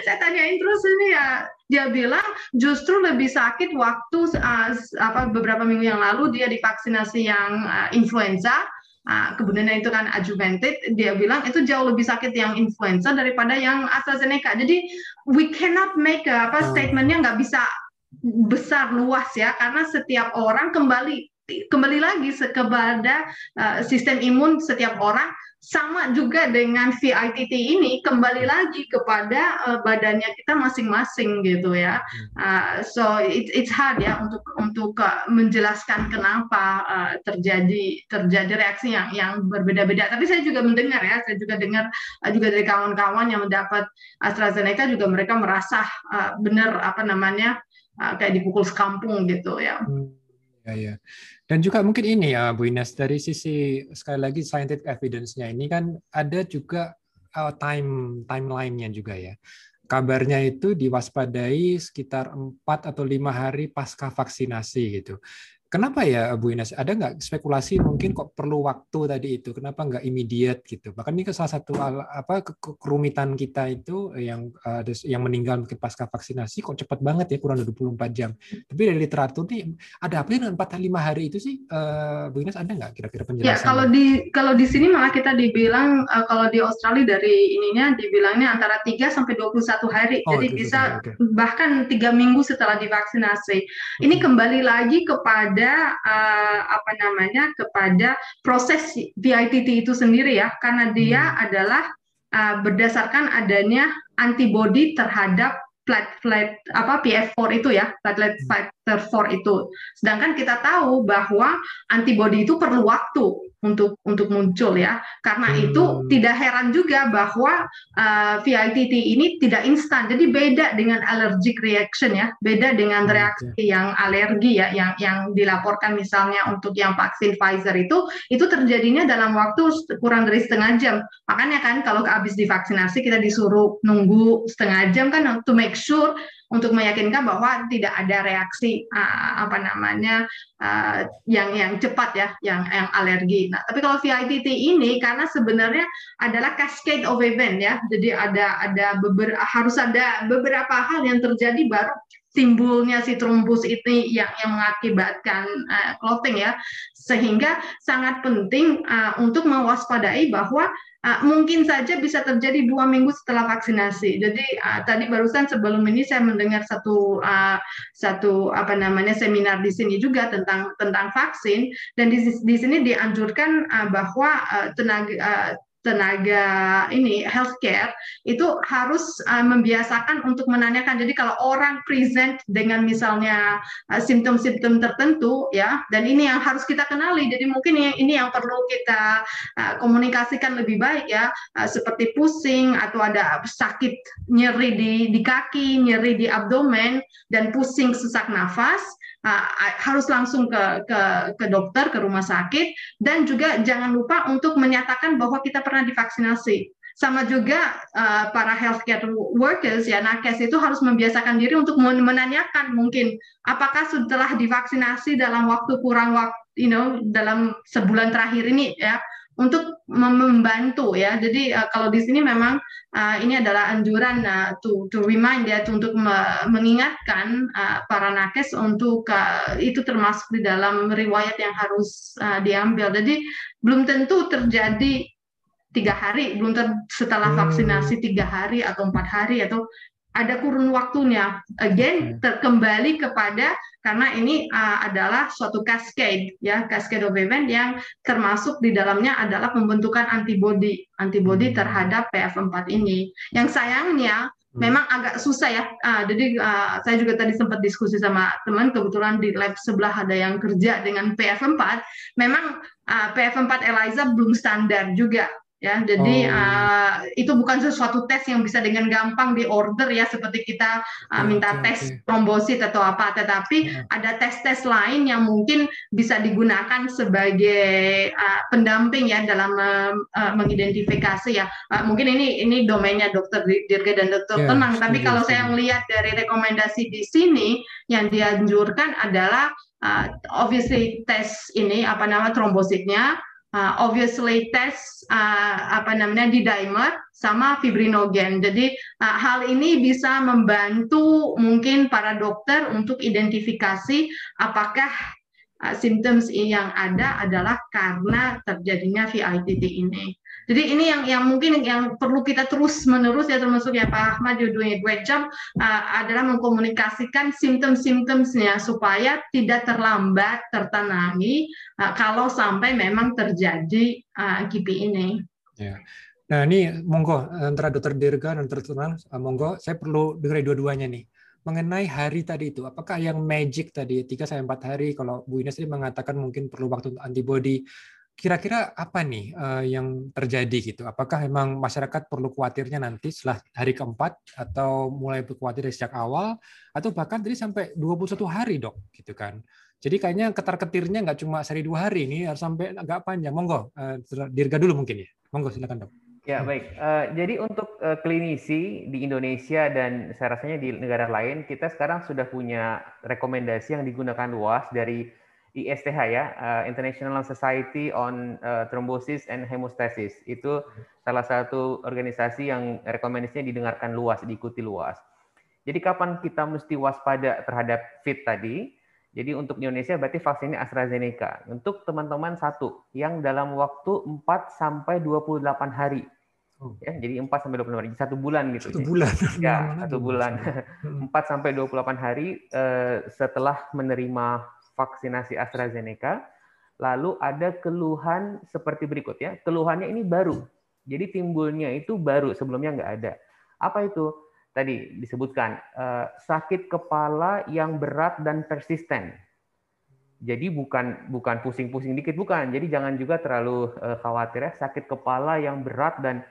Saya tanyain terus ini ya dia bilang justru lebih sakit waktu uh, apa beberapa minggu yang lalu dia divaksinasi yang uh, influenza uh, kemudian itu kan adjuvanted. Dia bilang itu jauh lebih sakit yang influenza daripada yang AstraZeneca. Jadi we cannot make a, apa hmm. statementnya nggak bisa besar luas ya karena setiap orang kembali kembali lagi kepada uh, sistem imun setiap orang sama juga dengan VITT ini kembali lagi kepada uh, badannya kita masing-masing gitu ya. Uh, so it, it's hard ya untuk untuk uh, menjelaskan kenapa uh, terjadi terjadi reaksi yang yang berbeda-beda. Tapi saya juga mendengar ya, saya juga dengar uh, juga dari kawan-kawan yang mendapat AstraZeneca juga mereka merasa uh, benar apa namanya kayak dipukul sekampung gitu ya. Ya, ya. Dan juga mungkin ini ya Bu Ines dari sisi sekali lagi scientific evidence-nya ini kan ada juga uh, time timeline-nya juga ya. Kabarnya itu diwaspadai sekitar 4 atau lima hari pasca vaksinasi gitu. Kenapa ya Bu Ines? Ada nggak spekulasi mungkin kok perlu waktu tadi itu? Kenapa nggak immediate gitu? Bahkan ini salah satu apa kerumitan kita itu yang uh, yang meninggal mungkin pasca vaksinasi kok cepat banget ya kurang dari 24 jam. Tapi dari literatur nih ada apa dengan 4 5 hari itu sih uh, Bu Ines ada nggak kira-kira penjelasan? Ya kalau di kalau di sini malah kita dibilang uh, kalau di Australia dari ininya dibilangnya antara 3 sampai 21 hari. Oh, Jadi bisa okay. bahkan tiga minggu setelah divaksinasi. Ini kembali lagi kepada kepada uh, apa namanya kepada proses VITT itu sendiri ya. Karena dia hmm. adalah uh, berdasarkan adanya antibody terhadap platelet apa PF4 itu ya platelet hmm. 4 itu sedangkan kita tahu bahwa antibody itu perlu waktu untuk untuk muncul ya. Karena hmm. itu tidak heran juga bahwa uh, eh, VITT ini tidak instan. Jadi beda dengan allergic reaction ya, beda dengan reaksi okay. yang alergi ya, yang yang dilaporkan misalnya untuk yang vaksin Pfizer itu itu terjadinya dalam waktu kurang dari setengah jam. Makanya kan kalau habis divaksinasi kita disuruh nunggu setengah jam kan to make sure untuk meyakinkan bahwa tidak ada reaksi uh, apa namanya uh, yang yang cepat ya, yang yang alergi. Nah, tapi kalau VITT ini karena sebenarnya adalah cascade of event ya, jadi ada ada beber, harus ada beberapa hal yang terjadi baru timbulnya si trombus ini yang yang mengakibatkan uh, clotting ya sehingga sangat penting uh, untuk mewaspadai bahwa uh, mungkin saja bisa terjadi dua minggu setelah vaksinasi. Jadi uh, tadi barusan sebelum ini saya mendengar satu uh, satu apa namanya seminar di sini juga tentang tentang vaksin dan di, di sini dianjurkan uh, bahwa uh, tenaga uh, tenaga ini healthcare itu harus uh, membiasakan untuk menanyakan. Jadi kalau orang present dengan misalnya uh, simptom-simptom tertentu ya, dan ini yang harus kita kenali. Jadi mungkin ini, yang perlu kita uh, komunikasikan lebih baik ya, uh, seperti pusing atau ada sakit nyeri di di kaki, nyeri di abdomen dan pusing sesak nafas uh, harus langsung ke, ke ke dokter ke rumah sakit. Dan juga jangan lupa untuk menyatakan bahwa kita pernah divaksinasi. Sama juga uh, para healthcare workers ya nakes itu harus membiasakan diri untuk menanyakan mungkin apakah setelah divaksinasi dalam waktu kurang waktu you know dalam sebulan terakhir ini ya untuk membantu ya. Jadi uh, kalau di sini memang uh, ini adalah anjuran uh, to to remind ya to, untuk me mengingatkan uh, para nakes untuk uh, itu termasuk di dalam riwayat yang harus uh, diambil. Jadi belum tentu terjadi tiga hari, belum ter setelah hmm. vaksinasi tiga hari atau empat hari atau ada kurun waktunya. Again, terkembali kepada karena ini uh, adalah suatu cascade ya, cascade of event yang termasuk di dalamnya adalah pembentukan antibody, antibody hmm. terhadap PF4 ini. Yang sayangnya hmm. memang agak susah ya. Uh, jadi uh, saya juga tadi sempat diskusi sama teman kebetulan di lab sebelah ada yang kerja dengan PF4. Memang uh, PF4 ELISA belum standar juga ya jadi oh. uh, itu bukan sesuatu tes yang bisa dengan gampang di order ya seperti kita uh, minta okay, tes okay. trombosit atau apa tetapi yeah. ada tes-tes lain yang mungkin bisa digunakan sebagai uh, pendamping ya dalam uh, mengidentifikasi ya uh, mungkin ini ini domainnya dokter Dirga dan dokter yeah, Tenang tapi kalau saya melihat dari rekomendasi di sini yang dianjurkan adalah uh, obviously tes ini apa nama trombositnya uh, obviously tes uh, apa namanya di dimer sama fibrinogen. Jadi uh, hal ini bisa membantu mungkin para dokter untuk identifikasi apakah uh, symptoms yang ada adalah karena terjadinya VITT ini. Jadi ini yang yang mungkin yang perlu kita terus menerus ya termasuk ya Pak Ahmad you're doing a great job uh, adalah mengkomunikasikan simptom-simptomnya supaya tidak terlambat tertanami uh, kalau sampai memang terjadi uh, GP ini. Ya. Nah ini monggo antara Dokter Dirga dan Dokter Tunan, monggo saya perlu dengar dua-duanya nih mengenai hari tadi itu, apakah yang magic tadi 3 sampai 4 hari kalau Bu Ines tadi mengatakan mungkin perlu waktu untuk antibody kira-kira apa nih uh, yang terjadi gitu? Apakah memang masyarakat perlu khawatirnya nanti setelah hari keempat atau mulai berkhawatir dari sejak awal atau bahkan tadi sampai 21 hari dok gitu kan? Jadi kayaknya ketar-ketirnya nggak cuma sehari dua hari ini harus sampai agak panjang. Monggo, uh, Dirga dulu mungkin ya. Monggo silakan dok. Ya baik. Uh, jadi untuk uh, klinisi di Indonesia dan saya rasanya di negara lain kita sekarang sudah punya rekomendasi yang digunakan luas dari ISTH ya, uh, International Society on uh, Thrombosis and Hemostasis. Itu salah satu organisasi yang rekomendasinya didengarkan luas, diikuti luas. Jadi kapan kita mesti waspada terhadap fit tadi? Jadi untuk Indonesia berarti vaksinnya AstraZeneca. Untuk teman-teman satu yang dalam waktu 4 sampai 28 hari. Oh. Ya, jadi 4 sampai 28 hari, satu bulan gitu. Satu bulan. Ya, satu bulan. 4 sampai 28 hari eh, setelah menerima vaksinasi AstraZeneca, lalu ada keluhan seperti berikut ya. Keluhannya ini baru. Jadi timbulnya itu baru, sebelumnya nggak ada. Apa itu? tadi disebutkan uh, sakit kepala yang berat dan persisten. Jadi bukan bukan pusing-pusing dikit bukan. Jadi jangan juga terlalu uh, khawatir ya sakit kepala yang berat dan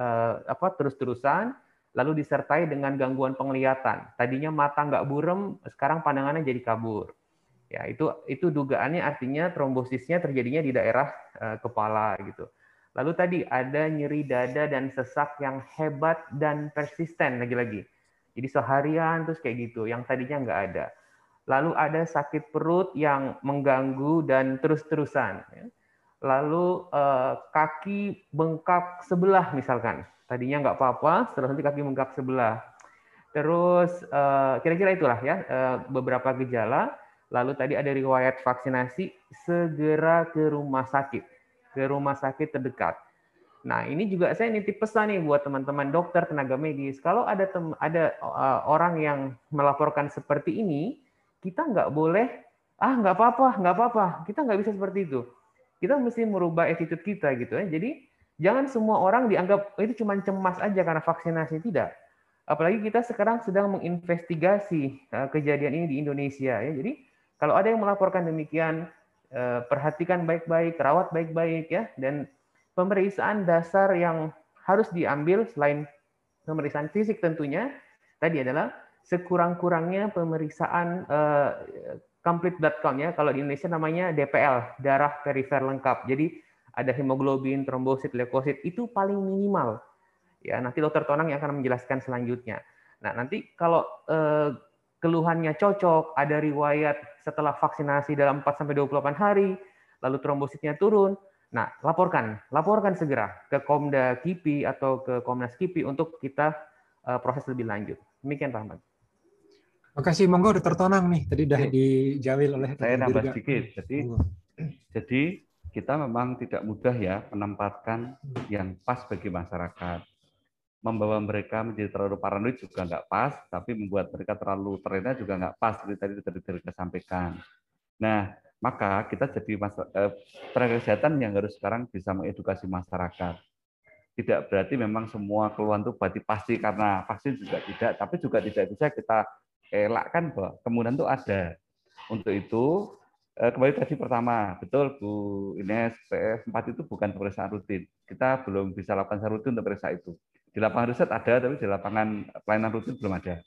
uh, apa terus-terusan lalu disertai dengan gangguan penglihatan. Tadinya mata nggak burem, sekarang pandangannya jadi kabur. Ya, itu itu dugaannya artinya trombosisnya terjadinya di daerah uh, kepala gitu. Lalu tadi ada nyeri dada dan sesak yang hebat dan persisten lagi-lagi. Jadi seharian terus kayak gitu, yang tadinya nggak ada. Lalu ada sakit perut yang mengganggu dan terus-terusan. Ya. Lalu eh, kaki bengkak sebelah misalkan. Tadinya nggak apa-apa, setelah nanti kaki bengkak sebelah. Terus eh, kira-kira itulah ya beberapa gejala. Lalu tadi ada riwayat vaksinasi, segera ke rumah sakit ke rumah sakit terdekat. Nah, ini juga saya nitip pesan nih buat teman-teman dokter, tenaga medis. Kalau ada tem ada uh, orang yang melaporkan seperti ini, kita nggak boleh, ah nggak apa-apa, nggak apa-apa. Kita nggak bisa seperti itu. Kita mesti merubah attitude kita gitu ya. Jadi jangan semua orang dianggap oh, itu cuma cemas aja karena vaksinasi tidak. Apalagi kita sekarang sedang menginvestigasi uh, kejadian ini di Indonesia ya. Jadi kalau ada yang melaporkan demikian, Eh, perhatikan baik-baik, rawat baik-baik ya dan pemeriksaan dasar yang harus diambil selain pemeriksaan fisik tentunya tadi adalah sekurang-kurangnya pemeriksaan uh, complete blood count ya. Kalau di Indonesia namanya DPL, darah perifer lengkap. Jadi ada hemoglobin, trombosit, leukosit itu paling minimal. Ya, nanti dokter Tonang yang akan menjelaskan selanjutnya. Nah, nanti kalau uh, keluhannya cocok, ada riwayat setelah vaksinasi dalam 4 sampai 28 hari, lalu trombositnya turun. Nah, laporkan, laporkan segera ke Komda KIPI atau ke Komnas KIPI untuk kita uh, proses lebih lanjut. Demikian Pak Ahmad. Makasih, monggo Dr. Tonang nih, tadi sudah dijawil oleh Saya nambah sedikit. Jadi, jadi kita memang tidak mudah ya menempatkan yang pas bagi masyarakat membawa mereka menjadi terlalu paranoid juga nggak pas, tapi membuat mereka terlalu terlena juga nggak pas, seperti tadi tadi kita sampaikan. Nah, maka kita jadi eh, tenaga kesehatan yang harus sekarang bisa mengedukasi masyarakat. Tidak berarti memang semua keluhan itu berarti pasti karena vaksin juga tidak, tapi juga tidak bisa kita elakkan bahwa kemudian itu ada. Untuk itu, eh, kembali tadi pertama, betul Bu Ines, PF4 itu bukan pemeriksaan rutin. Kita belum bisa lakukan rutin untuk periksa itu di lapangan riset ada, tapi di lapangan pelayanan rutin belum ada.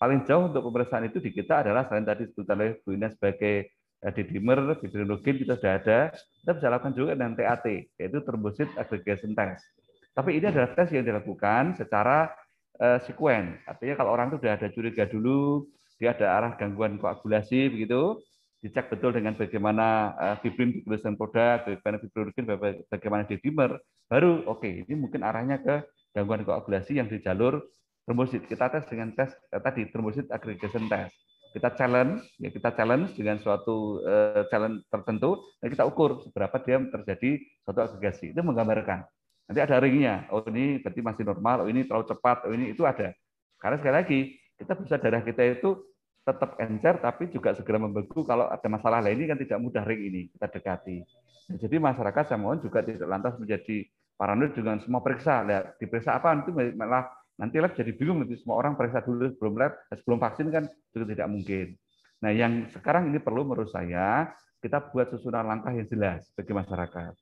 Paling jauh untuk pemeriksaan itu di kita adalah selain tadi disebutkan oleh Bu Ina sebagai eh, didimer, hidrologin kita sudah ada, kita bisa lakukan juga dengan TAT, yaitu thrombocyte aggregation test. Tapi ini adalah tes yang dilakukan secara uh, sekuen. Artinya kalau orang itu sudah ada curiga dulu, dia ada arah gangguan koagulasi begitu, dicek betul dengan bagaimana uh, fibrin diklusan produk, bagaimana fibrinogen, bagaimana didimer, baru oke, okay, ini mungkin arahnya ke gangguan koagulasi yang di jalur trombosit. Kita tes dengan tes eh, tadi trombosit aggregation test. Kita challenge, ya kita challenge dengan suatu uh, challenge tertentu dan kita ukur seberapa dia terjadi suatu agregasi. Itu menggambarkan. Nanti ada ringnya. Oh ini berarti masih normal. Oh ini terlalu cepat. Oh ini itu ada. Karena sekali lagi kita bisa darah kita itu tetap encer tapi juga segera membeku kalau ada masalah lain ini kan tidak mudah ring ini kita dekati. Nah, jadi masyarakat saya mohon juga tidak lantas menjadi paranoid dengan semua periksa, lihat diperiksa apa nanti malah nanti lab jadi bingung nanti semua orang periksa dulu sebelum lab, sebelum vaksin kan juga tidak mungkin. Nah, yang sekarang ini perlu menurut saya kita buat susunan langkah yang jelas bagi masyarakat.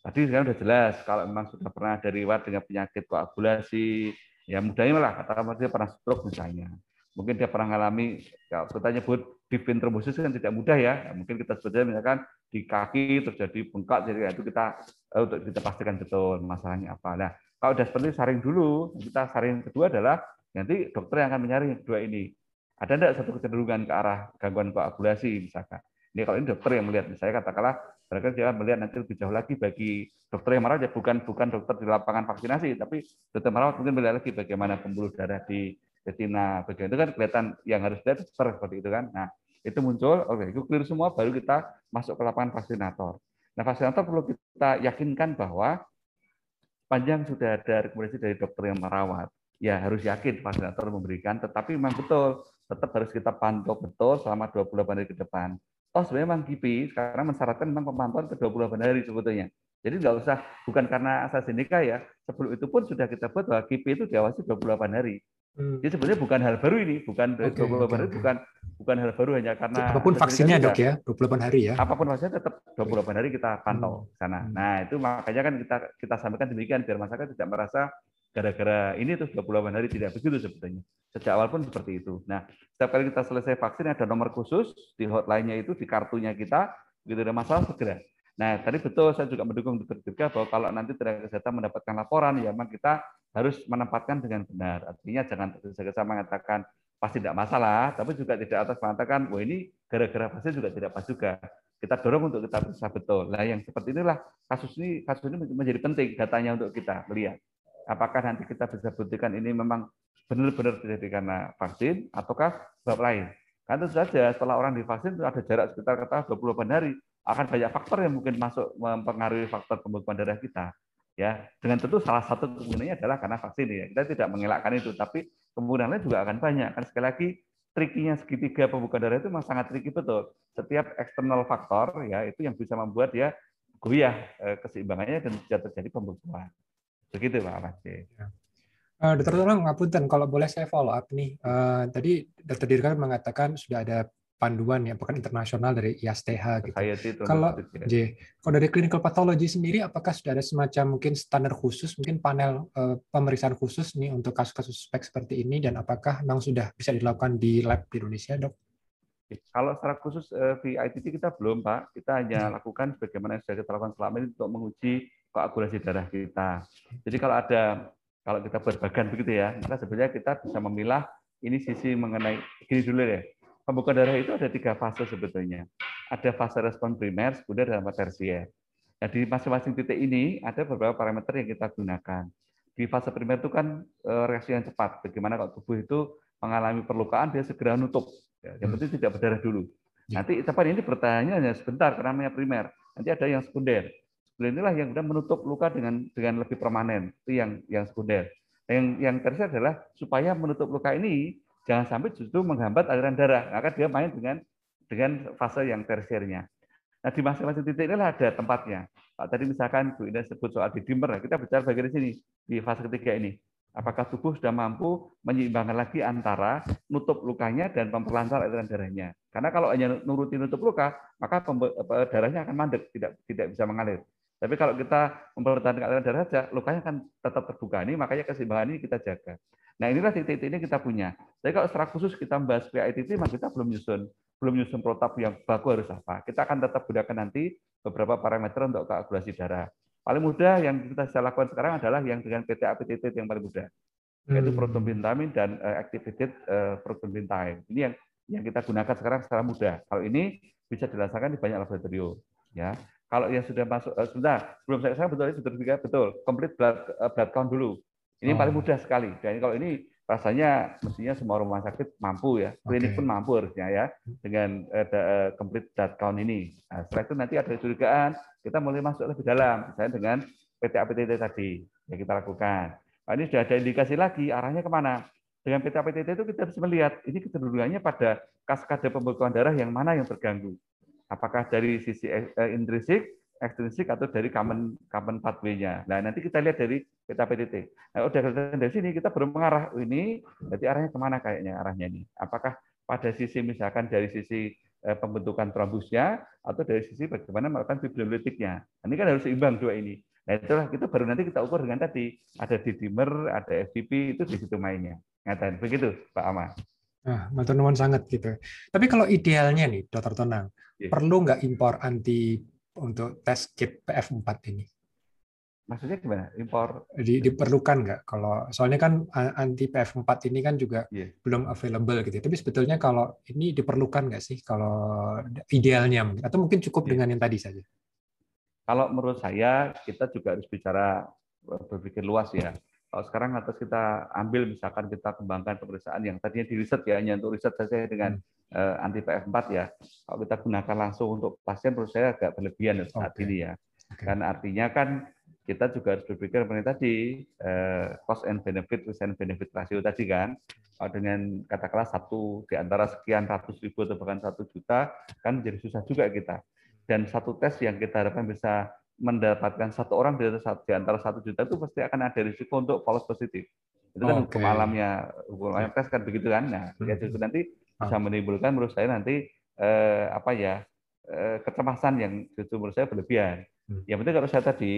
Tadi sekarang sudah jelas kalau memang sudah pernah dari riwayat dengan penyakit koagulasi, ya mudahnya lah katakan dia pernah stroke misalnya. Mungkin dia pernah mengalami kalau kita nyebut divin trombosis kan tidak mudah ya. Mungkin kita sebutnya misalkan di kaki terjadi bengkak jadi itu kita eh, untuk kita pastikan betul masalahnya apa. Nah, kalau sudah seperti saring dulu, kita saring kedua adalah nanti dokter yang akan menyaring kedua ini. Ada tidak satu kecenderungan ke arah gangguan koagulasi misalkan. Ini kalau ini dokter yang melihat, misalnya katakanlah mereka jangan melihat nanti lebih jauh lagi bagi dokter yang merawat ya bukan bukan dokter di lapangan vaksinasi, tapi dokter merawat mungkin melihat lagi bagaimana pembuluh darah di retina, bagaimana itu kan kelihatan yang harus dilihat seperti itu kan. Nah itu muncul, oke itu clear semua, baru kita masuk ke lapangan vaksinator. Nah vaksinator perlu kita yakinkan bahwa panjang sudah ada rekomendasi dari dokter yang merawat, ya harus yakin vaksinator memberikan, tetapi memang betul tetap harus kita pantau betul selama 28 hari ke depan oh sebenarnya memang KIPI sekarang mensyaratkan memang pemantauan ke 28 hari sebetulnya. Jadi nggak usah, bukan karena AstraZeneca ya, sebelum itu pun sudah kita buat bahwa KIPI itu diawasi 28 hari. Hmm. Jadi sebenarnya bukan hal baru ini, bukan okay, 28 okay, hari, okay. bukan bukan hal baru hanya karena apa pun vaksinnya dok ya, 28 hari ya. Apa pun vaksinnya tetap 28 hari kita pantau hmm. sana. Hmm. Nah itu makanya kan kita kita sampaikan demikian biar masyarakat tidak merasa gara-gara ini terus 28 hari tidak begitu sebetulnya. Sejak awal pun seperti itu. Nah, setiap kali kita selesai vaksin ada nomor khusus di hotline-nya itu di kartunya kita, begitu ada masalah segera. Nah, tadi betul saya juga mendukung dokter Dirga bahwa kalau nanti tenaga kesehatan mendapatkan laporan, ya memang kita harus menempatkan dengan benar. Artinya jangan tergesa-gesa mengatakan pasti tidak masalah, tapi juga tidak atas mengatakan, wah ini gara-gara vaksin juga tidak pas juga. Kita dorong untuk kita bisa betul. Nah, yang seperti inilah kasus ini kasus ini menjadi penting datanya untuk kita melihat apakah nanti kita bisa buktikan ini memang benar-benar terjadi karena vaksin ataukah sebab lain. Kan tentu saja setelah orang divaksin itu ada jarak sekitar kata 28 hari akan banyak faktor yang mungkin masuk mempengaruhi faktor pembekuan darah kita. Ya, dengan tentu salah satu kemungkinannya adalah karena vaksin ya. Kita tidak mengelakkan itu, tapi kemungkinan lain juga akan banyak. Kan sekali lagi trikinya segitiga pembekuan darah itu memang sangat triki betul. Setiap eksternal faktor ya itu yang bisa membuat dia goyah eh, keseimbangannya dan terjadi pembekuan. Begitu Pak Masih. Ya. Uh, Dokter Tolong, ngapunten, kalau boleh saya follow up nih. Uh, tadi Dokter Dirga mengatakan sudah ada panduan ya, bukan internasional dari ISTH gitu. Itu, kalau J, kalau dari clinical pathology sendiri, apakah sudah ada semacam mungkin standar khusus, mungkin panel uh, pemeriksaan khusus nih untuk kasus-kasus spek seperti ini, dan apakah memang sudah bisa dilakukan di lab di Indonesia, dok? Kalau secara khusus uh, VITT kita belum, Pak. Kita hanya hmm. lakukan bagaimana yang sudah kita lakukan selama ini untuk menguji koagulasi darah kita. Jadi kalau ada kalau kita berbagan begitu ya, maka sebenarnya kita bisa memilah ini sisi mengenai gini dulu ya. Pembukaan darah itu ada tiga fase sebetulnya. Ada fase respon primer, ada fase tersier. Nah, di masing-masing titik ini ada beberapa parameter yang kita gunakan. Di fase primer itu kan eh, reaksi yang cepat. Bagaimana kalau tubuh itu mengalami perlukaan, dia segera nutup. Ya, yang hmm. penting tidak berdarah dulu. Ya. Nanti cepat ini bertanya hanya sebentar karena namanya primer. Nanti ada yang sekunder. Beliau inilah yang kemudian menutup luka dengan dengan lebih permanen. Itu yang yang sekunder. Yang yang tersier adalah supaya menutup luka ini jangan sampai justru menghambat aliran darah. Maka dia main dengan dengan fase yang tersiernya. Nah, di masing-masing titik inilah ada tempatnya. Pak tadi misalkan Bu Ina sebut soal dimer, kita bicara bagian di sini di fase ketiga ini. Apakah tubuh sudah mampu menyeimbangkan lagi antara nutup lukanya dan memperlancar aliran darahnya? Karena kalau hanya nuruti nutup luka, maka darahnya akan mandek, tidak tidak bisa mengalir. Tapi kalau kita mempertahankan aliran darah saja, lukanya kan tetap terbuka. Ini makanya keseimbangan ini kita jaga. Nah inilah titik-titik ini kita punya. Tapi kalau secara khusus kita membahas PITT, maka kita belum nyusun belum nyusun protap yang baku harus apa. Kita akan tetap gunakan nanti beberapa parameter untuk koagulasi darah. Paling mudah yang kita bisa lakukan sekarang adalah yang dengan PT APTT yang paling mudah, yaitu hmm. protonbintamin dan uh, activated uh, time. Ini yang yang kita gunakan sekarang secara mudah. Kalau ini bisa dilaksanakan di banyak laboratorium. Ya, kalau yang sudah masuk, uh, sebentar, sebelum saya, saya betul sudah betul, complete blood, uh, blood count dulu. Ini oh. paling mudah sekali. Dan kalau ini rasanya mestinya semua rumah sakit mampu ya, klinik okay. pun mampu harusnya ya dengan uh, complete blood count ini. Nah, setelah itu nanti ada curigaan, kita mulai masuk lebih dalam, misalnya dengan PT APTT tadi yang kita lakukan. Nah, ini sudah ada indikasi lagi arahnya ke mana. Dengan PT APTT itu kita bisa melihat ini kecenderungannya pada kaskade pembekuan darah yang mana yang terganggu apakah dari sisi eh, intrinsik ekstrinsik atau dari common common pathway-nya. Nah, nanti kita lihat dari peta PTT. Nah, udah kelihatan dari sini kita baru mengarah ini berarti arahnya ke mana kayaknya arahnya ini. Apakah pada sisi misalkan dari sisi eh, pembentukan trombusnya atau dari sisi bagaimana melakukan fibrinolytiknya. Nah, ini kan harus seimbang dua ini. Nah, itulah kita baru nanti kita ukur dengan tadi ada dimer, ada FTP itu di situ mainnya. Ngatain begitu, Pak. Nah, matur nuwun sangat gitu. Tapi kalau idealnya nih, Dokter Tonang, yeah. perlu nggak impor anti untuk tes kit PF4 ini? Maksudnya gimana? Impor? Di, diperlukan nggak? Kalau soalnya kan anti PF4 ini kan juga yeah. belum available gitu. Tapi sebetulnya kalau ini diperlukan nggak sih? Kalau idealnya atau mungkin cukup yeah. dengan yang tadi saja? Kalau menurut saya kita juga harus bicara berpikir luas ya. Kalau sekarang atas kita ambil misalkan kita kembangkan pemeriksaan yang tadinya di riset ya hanya untuk riset saja dengan hmm. Uh, anti PF4 ya. Kalau kita gunakan langsung untuk pasien menurut saya agak berlebihan saat okay. ini ya. Okay. Karena artinya kan kita juga harus berpikir mengenai tadi uh, cost and benefit, risk and benefit ratio tadi kan. Kalau dengan katakanlah satu di antara sekian ratus ribu atau bahkan satu juta kan menjadi susah juga kita. Dan satu tes yang kita harapkan bisa mendapatkan satu orang di antara satu juta itu pasti akan ada risiko untuk false positif. Itu kan okay. hukum alamnya, hukum alam tes kan begitu kan. Nah, hmm. ya justru nanti bisa menimbulkan menurut saya nanti eh, apa ya eh, kecemasan yang justru menurut saya berlebihan. Hmm. Yang penting kalau saya tadi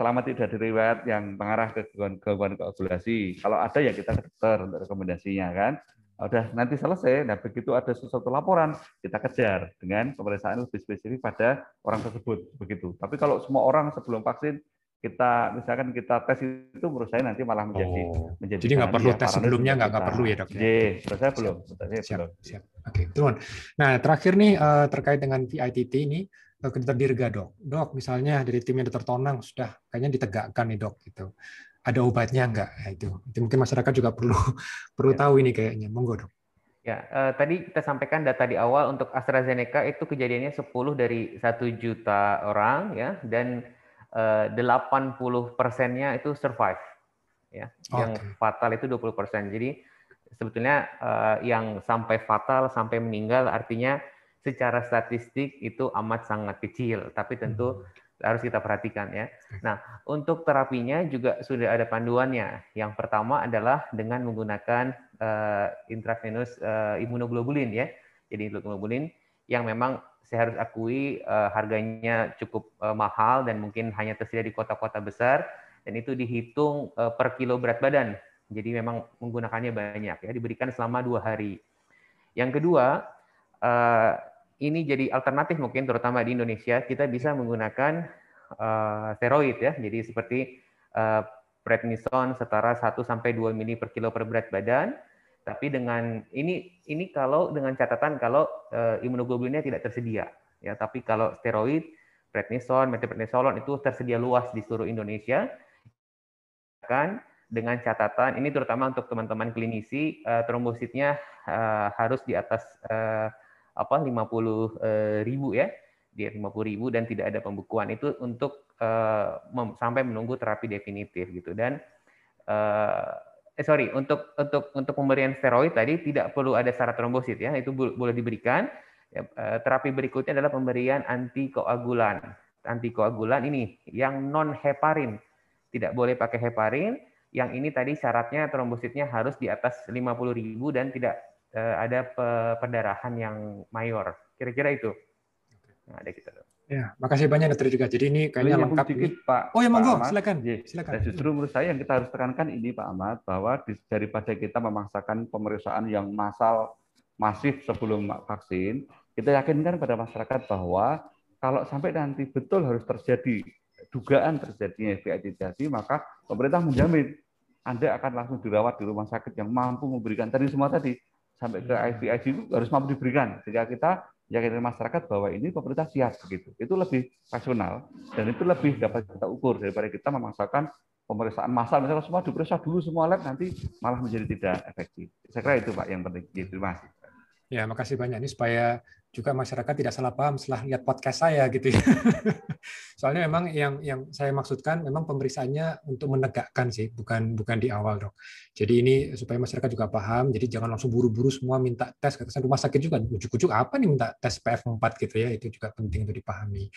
selama tidak ada riwayat yang mengarah ke gangguan koagulasi, kalau ada ya kita ke dokter untuk rekomendasinya kan. Udah nanti selesai, nah begitu ada sesuatu laporan, kita kejar dengan pemeriksaan lebih spesifik pada orang tersebut. begitu. Tapi kalau semua orang sebelum vaksin kita misalkan kita tes itu menurut saya nanti malah menjadi oh, menjadi jadi nggak perlu ya, tes sebelumnya nggak nggak perlu ya dok ya yeah, menurut saya belum siap, siap, siap. oke okay, nah terakhir nih uh, terkait dengan VITT ini uh, dokter Dirga dok dok misalnya dari timnya dokter Tonang sudah kayaknya ditegakkan nih dok gitu ada obatnya enggak? Nah, itu. itu mungkin masyarakat juga perlu perlu ya. tahu ini kayaknya. Monggo dong. Ya, eh, tadi kita sampaikan data di awal untuk AstraZeneca itu kejadiannya 10 dari 1 juta orang ya dan eh, 80 persennya itu survive ya. Okay. Yang fatal itu 20 persen. Jadi sebetulnya eh, yang sampai fatal sampai meninggal artinya secara statistik itu amat sangat kecil, tapi tentu hmm harus kita perhatikan ya. Nah, untuk terapinya juga sudah ada panduannya. Yang pertama adalah dengan menggunakan uh, intravenous uh, imunoglobulin ya. Jadi imunoglobulin yang memang saya harus akui uh, harganya cukup uh, mahal dan mungkin hanya tersedia di kota-kota besar dan itu dihitung uh, per kilo berat badan. Jadi memang menggunakannya banyak ya, diberikan selama dua hari. Yang kedua, uh, ini jadi alternatif mungkin terutama di Indonesia kita bisa menggunakan uh, steroid ya. Jadi seperti uh, prednison setara 1 sampai 2 mili per kilo per berat badan. Tapi dengan ini ini kalau dengan catatan kalau uh, imunoglobulinnya tidak tersedia ya. Tapi kalau steroid, prednison, metoprednisolon itu tersedia luas di seluruh Indonesia. Kan dengan catatan ini terutama untuk teman-teman klinisi uh, trombositnya uh, harus di atas uh, apa 50 eh, ribu ya di 50 ribu dan tidak ada pembukuan itu untuk sampai menunggu terapi definitif gitu dan uh, eh sorry untuk untuk untuk pemberian steroid tadi tidak perlu ada syarat trombosit ya itu boleh diberikan ya, terapi berikutnya adalah pemberian antikoagulan antikoagulan ini yang non heparin tidak boleh pakai heparin yang ini tadi syaratnya trombositnya harus di atas 50.000 dan tidak uh, ada perdarahan yang mayor. Kira-kira itu. Nah, ada kita. Ya, makasih banyak dokter juga. Jadi ini kayaknya lengkap sedikit, ini. Pak. Oh ya monggo, silakan. Ya, silakan. Dan justru menurut saya yang kita harus tekankan ini Pak Ahmad bahwa daripada kita memaksakan pemeriksaan yang massal masif sebelum vaksin, kita yakinkan pada masyarakat bahwa kalau sampai nanti betul harus terjadi dugaan terjadinya HIV maka pemerintah menjamin Anda akan langsung dirawat di rumah sakit yang mampu memberikan tadi semua tadi sampai ke IVIG itu harus mampu diberikan sehingga kita yakin masyarakat bahwa ini pemerintah siap begitu. Itu lebih rasional dan itu lebih dapat kita ukur daripada kita memaksakan pemeriksaan massal misalnya semua diperiksa dulu semua lab nanti malah menjadi tidak efektif. Saya kira itu Pak yang penting. Ya, terima kasih. Ya, makasih banyak ini supaya juga masyarakat tidak salah paham setelah lihat podcast saya gitu ya. Soalnya memang yang yang saya maksudkan memang pemeriksaannya untuk menegakkan sih, bukan bukan di awal dok. Jadi ini supaya masyarakat juga paham. Jadi jangan langsung buru-buru semua minta tes. Kesan rumah sakit juga ujuk-ujuk apa nih minta tes PF4 gitu ya. Itu juga penting untuk dipahami.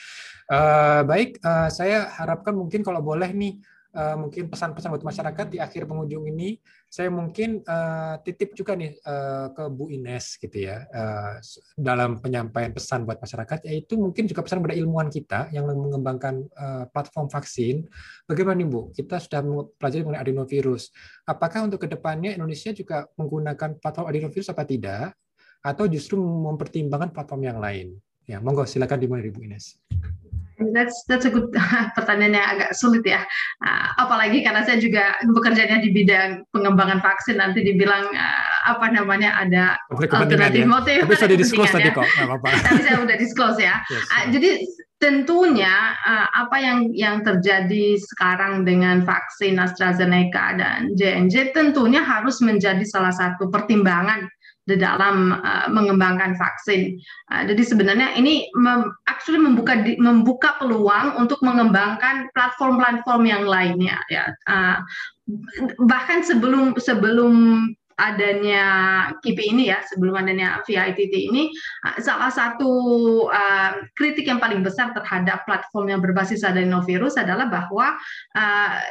Uh, baik, uh, saya harapkan mungkin kalau boleh nih uh, mungkin pesan-pesan buat masyarakat di akhir pengunjung ini. Saya mungkin uh, titip juga nih uh, ke Bu Ines gitu ya uh, dalam penyampaian pesan buat masyarakat yaitu mungkin juga pesan pada ilmuwan kita yang mengembangkan uh, platform vaksin. Bagaimana nih Bu? Kita sudah mempelajari mengenai adenovirus. Apakah untuk ke depannya Indonesia juga menggunakan platform adenovirus apa tidak? Atau justru mempertimbangkan platform yang lain? Ya monggo silakan dimulai Bu Ines That's that's a good pertanyaan yang agak sulit ya. Uh, apalagi karena saya juga bekerjanya di bidang pengembangan vaksin nanti dibilang uh, apa namanya ada alternatif ya. motif. Tapi sudah disclose tadi ya. kok, apa-apa. Tapi saya sudah disclose ya. Yes, uh, jadi tentunya uh, apa yang yang terjadi sekarang dengan vaksin AstraZeneca dan J&J tentunya harus menjadi salah satu pertimbangan di dalam uh, mengembangkan vaksin. Uh, jadi sebenarnya ini mem, actually membuka di, membuka peluang untuk mengembangkan platform-platform yang lainnya ya. Uh, bahkan sebelum sebelum adanya KIPI ini ya, sebelum adanya VITT ini, salah satu uh, kritik yang paling besar terhadap platform yang berbasis adenovirus adalah bahwa uh,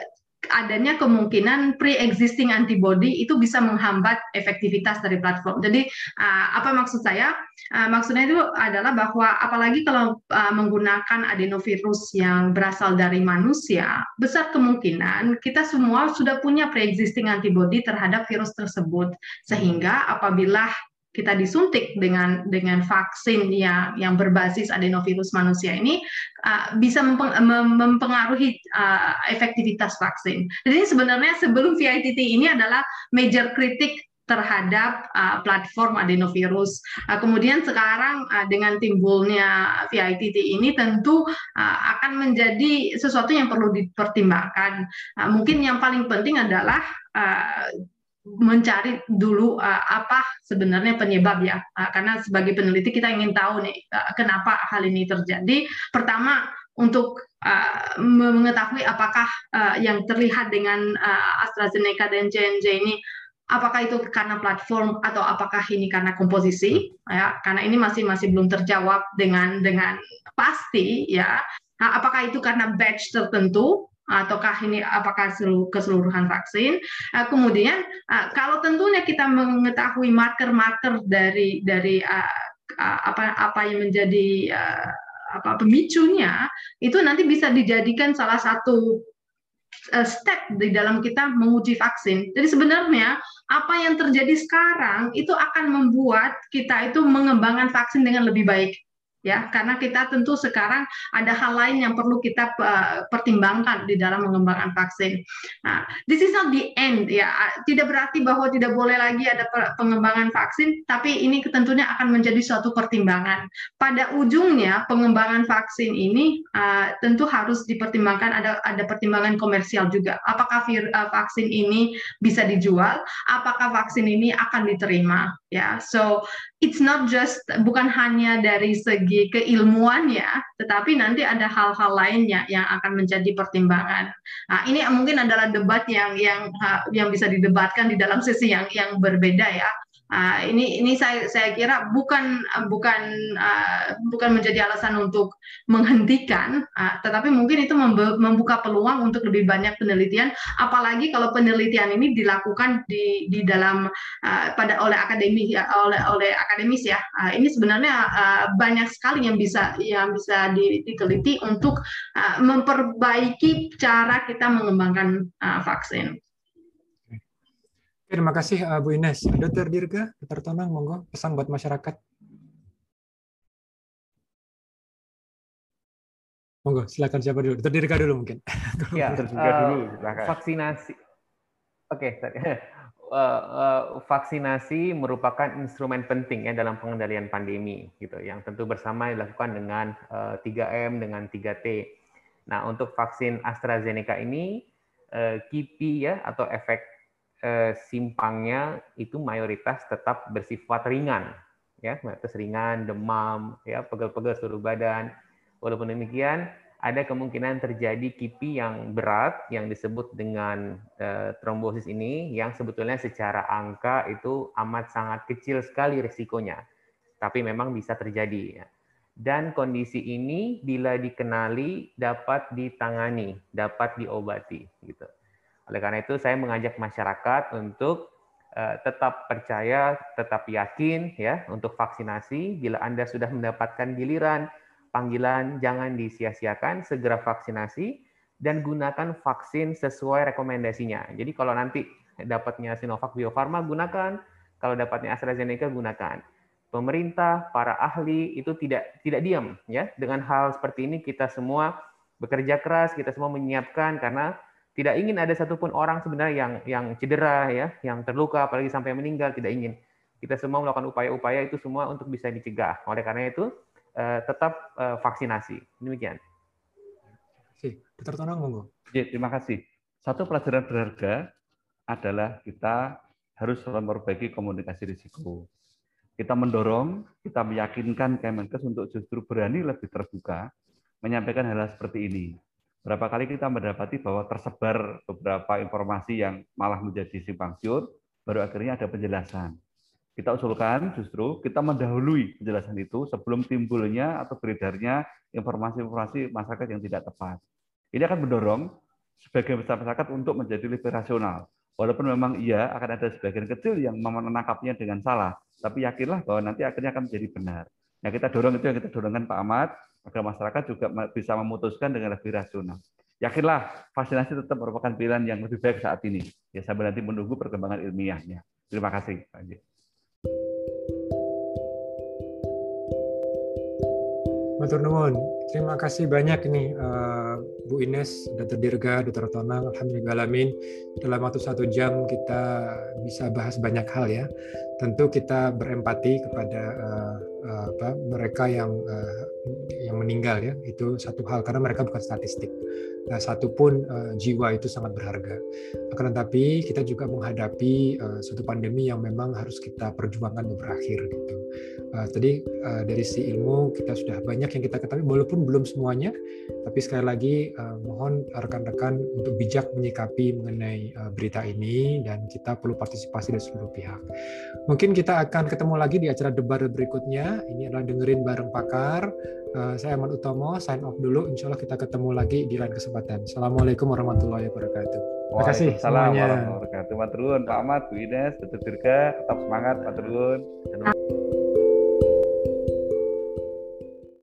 adanya kemungkinan pre-existing antibody itu bisa menghambat efektivitas dari platform. Jadi uh, apa maksud saya? Uh, maksudnya itu adalah bahwa apalagi kalau uh, menggunakan adenovirus yang berasal dari manusia, besar kemungkinan kita semua sudah punya pre-existing antibody terhadap virus tersebut. Sehingga apabila kita disuntik dengan dengan vaksin yang yang berbasis adenovirus manusia ini uh, bisa mempengaruhi uh, efektivitas vaksin. Jadi sebenarnya sebelum VITT ini adalah major kritik terhadap uh, platform adenovirus. Uh, kemudian sekarang uh, dengan timbulnya VITT ini tentu uh, akan menjadi sesuatu yang perlu dipertimbangkan. Uh, mungkin yang paling penting adalah uh, mencari dulu uh, apa sebenarnya penyebab ya. Uh, karena sebagai peneliti kita ingin tahu nih uh, kenapa hal ini terjadi. Pertama untuk uh, mengetahui apakah uh, yang terlihat dengan uh, AstraZeneca dan J&J ini apakah itu karena platform atau apakah ini karena komposisi ya. Karena ini masih masih belum terjawab dengan dengan pasti ya. Apakah itu karena batch tertentu ataukah ini apakah seluruh, keseluruhan vaksin. Uh, kemudian uh, kalau tentunya kita mengetahui marker-marker dari dari uh, apa apa yang menjadi apa pemicunya itu nanti bisa dijadikan salah satu step di dalam kita menguji vaksin. Jadi sebenarnya apa yang terjadi sekarang itu akan membuat kita itu mengembangkan vaksin dengan lebih baik ya karena kita tentu sekarang ada hal lain yang perlu kita pertimbangkan di dalam mengembangkan vaksin. Nah, this is not the end ya tidak berarti bahwa tidak boleh lagi ada pengembangan vaksin, tapi ini tentunya akan menjadi suatu pertimbangan. Pada ujungnya pengembangan vaksin ini uh, tentu harus dipertimbangkan ada ada pertimbangan komersial juga. Apakah vir, uh, vaksin ini bisa dijual? Apakah vaksin ini akan diterima? Ya, so it's not just bukan hanya dari segi keilmuan ya, tetapi nanti ada hal-hal lainnya yang akan menjadi pertimbangan. Nah, ini mungkin adalah debat yang yang yang bisa didebatkan di dalam sesi yang yang berbeda ya. Uh, ini ini saya saya kira bukan bukan uh, bukan menjadi alasan untuk menghentikan, uh, tetapi mungkin itu membuka peluang untuk lebih banyak penelitian, apalagi kalau penelitian ini dilakukan di di dalam uh, pada oleh akademi ya oleh oleh akademis ya. Uh, ini sebenarnya uh, banyak sekali yang bisa yang bisa diteliti untuk uh, memperbaiki cara kita mengembangkan uh, vaksin. Terima kasih uh, Bu Ines. Dr. Dirga, Dr. Tonang, monggo pesan buat masyarakat. Monggo, silakan siapa dulu? Dr. Dirga dulu mungkin. Ya, Dr. Dirga dulu, silakan. Vaksinasi. Oke, okay, uh, uh, vaksinasi merupakan instrumen penting ya dalam pengendalian pandemi gitu yang tentu bersama dilakukan dengan uh, 3M dengan 3T. Nah, untuk vaksin AstraZeneca ini uh, KIPI ya atau efek eh, simpangnya itu mayoritas tetap bersifat ringan ya, batuk ringan, demam, ya, pegel-pegel seluruh badan. Walaupun demikian, ada kemungkinan terjadi KIPI yang berat yang disebut dengan uh, trombosis ini yang sebetulnya secara angka itu amat sangat kecil sekali risikonya. Tapi memang bisa terjadi. Ya dan kondisi ini bila dikenali dapat ditangani, dapat diobati gitu. Oleh karena itu saya mengajak masyarakat untuk uh, tetap percaya, tetap yakin ya untuk vaksinasi. Bila Anda sudah mendapatkan giliran panggilan jangan disia-siakan, segera vaksinasi dan gunakan vaksin sesuai rekomendasinya. Jadi kalau nanti dapatnya Sinovac Bio Farma gunakan, kalau dapatnya AstraZeneca gunakan pemerintah, para ahli itu tidak tidak diam ya. Dengan hal seperti ini kita semua bekerja keras, kita semua menyiapkan karena tidak ingin ada satupun orang sebenarnya yang yang cedera ya, yang terluka apalagi sampai meninggal tidak ingin. Kita semua melakukan upaya-upaya itu semua untuk bisa dicegah. Oleh karena itu eh, tetap eh, vaksinasi. Demikian. Dokter Tonang monggo. Ya, terima kasih. Satu pelajaran berharga adalah kita harus memperbaiki komunikasi risiko kita mendorong, kita meyakinkan Kemenkes untuk justru berani lebih terbuka menyampaikan hal, -hal seperti ini. Berapa kali kita mendapati bahwa tersebar beberapa informasi yang malah menjadi simpang siur, baru akhirnya ada penjelasan. Kita usulkan justru kita mendahului penjelasan itu sebelum timbulnya atau beredarnya informasi-informasi masyarakat yang tidak tepat. Ini akan mendorong sebagian besar masyarakat untuk menjadi lebih rasional. Walaupun memang iya akan ada sebagian kecil yang menangkapnya dengan salah, tapi yakinlah bahwa nanti akhirnya akan menjadi benar. Nah, kita dorong itu yang kita dorongkan Pak Ahmad, agar masyarakat juga bisa memutuskan dengan lebih rasional. Yakinlah vaksinasi tetap merupakan pilihan yang lebih baik saat ini. Ya sambil nanti menunggu perkembangan ilmiahnya. Terima kasih, Anji. Matur nuwun. Terima kasih banyak nih uh, Bu Ines, Dr. Dirga, Dr. Tonang, Alhamdulillah Dalam waktu satu jam kita bisa bahas banyak hal ya. Tentu kita berempati kepada uh, apa, mereka yang uh, yang meninggal ya. Itu satu hal karena mereka bukan statistik. Nah, satu pun uh, jiwa itu sangat berharga. Akan tetapi kita juga menghadapi uh, suatu pandemi yang memang harus kita perjuangkan untuk berakhir gitu. Uh, tadi uh, dari si ilmu kita sudah banyak yang kita ketahui walaupun belum semuanya tapi sekali lagi uh, mohon rekan-rekan untuk bijak menyikapi mengenai uh, berita ini dan kita perlu partisipasi dari seluruh pihak. Mungkin kita akan ketemu lagi di acara debat berikutnya. Ini adalah dengerin bareng pakar. Uh, saya Ahmad Utomo, sign off dulu. Insya Allah kita ketemu lagi di lain kesempatan. Assalamualaikum warahmatullahi wabarakatuh. Terima kasih semuanya. warahmatullahi wabarakatuh. Pak Ahmad, Bu Ines, Dr. Dirga, tetap semangat Pak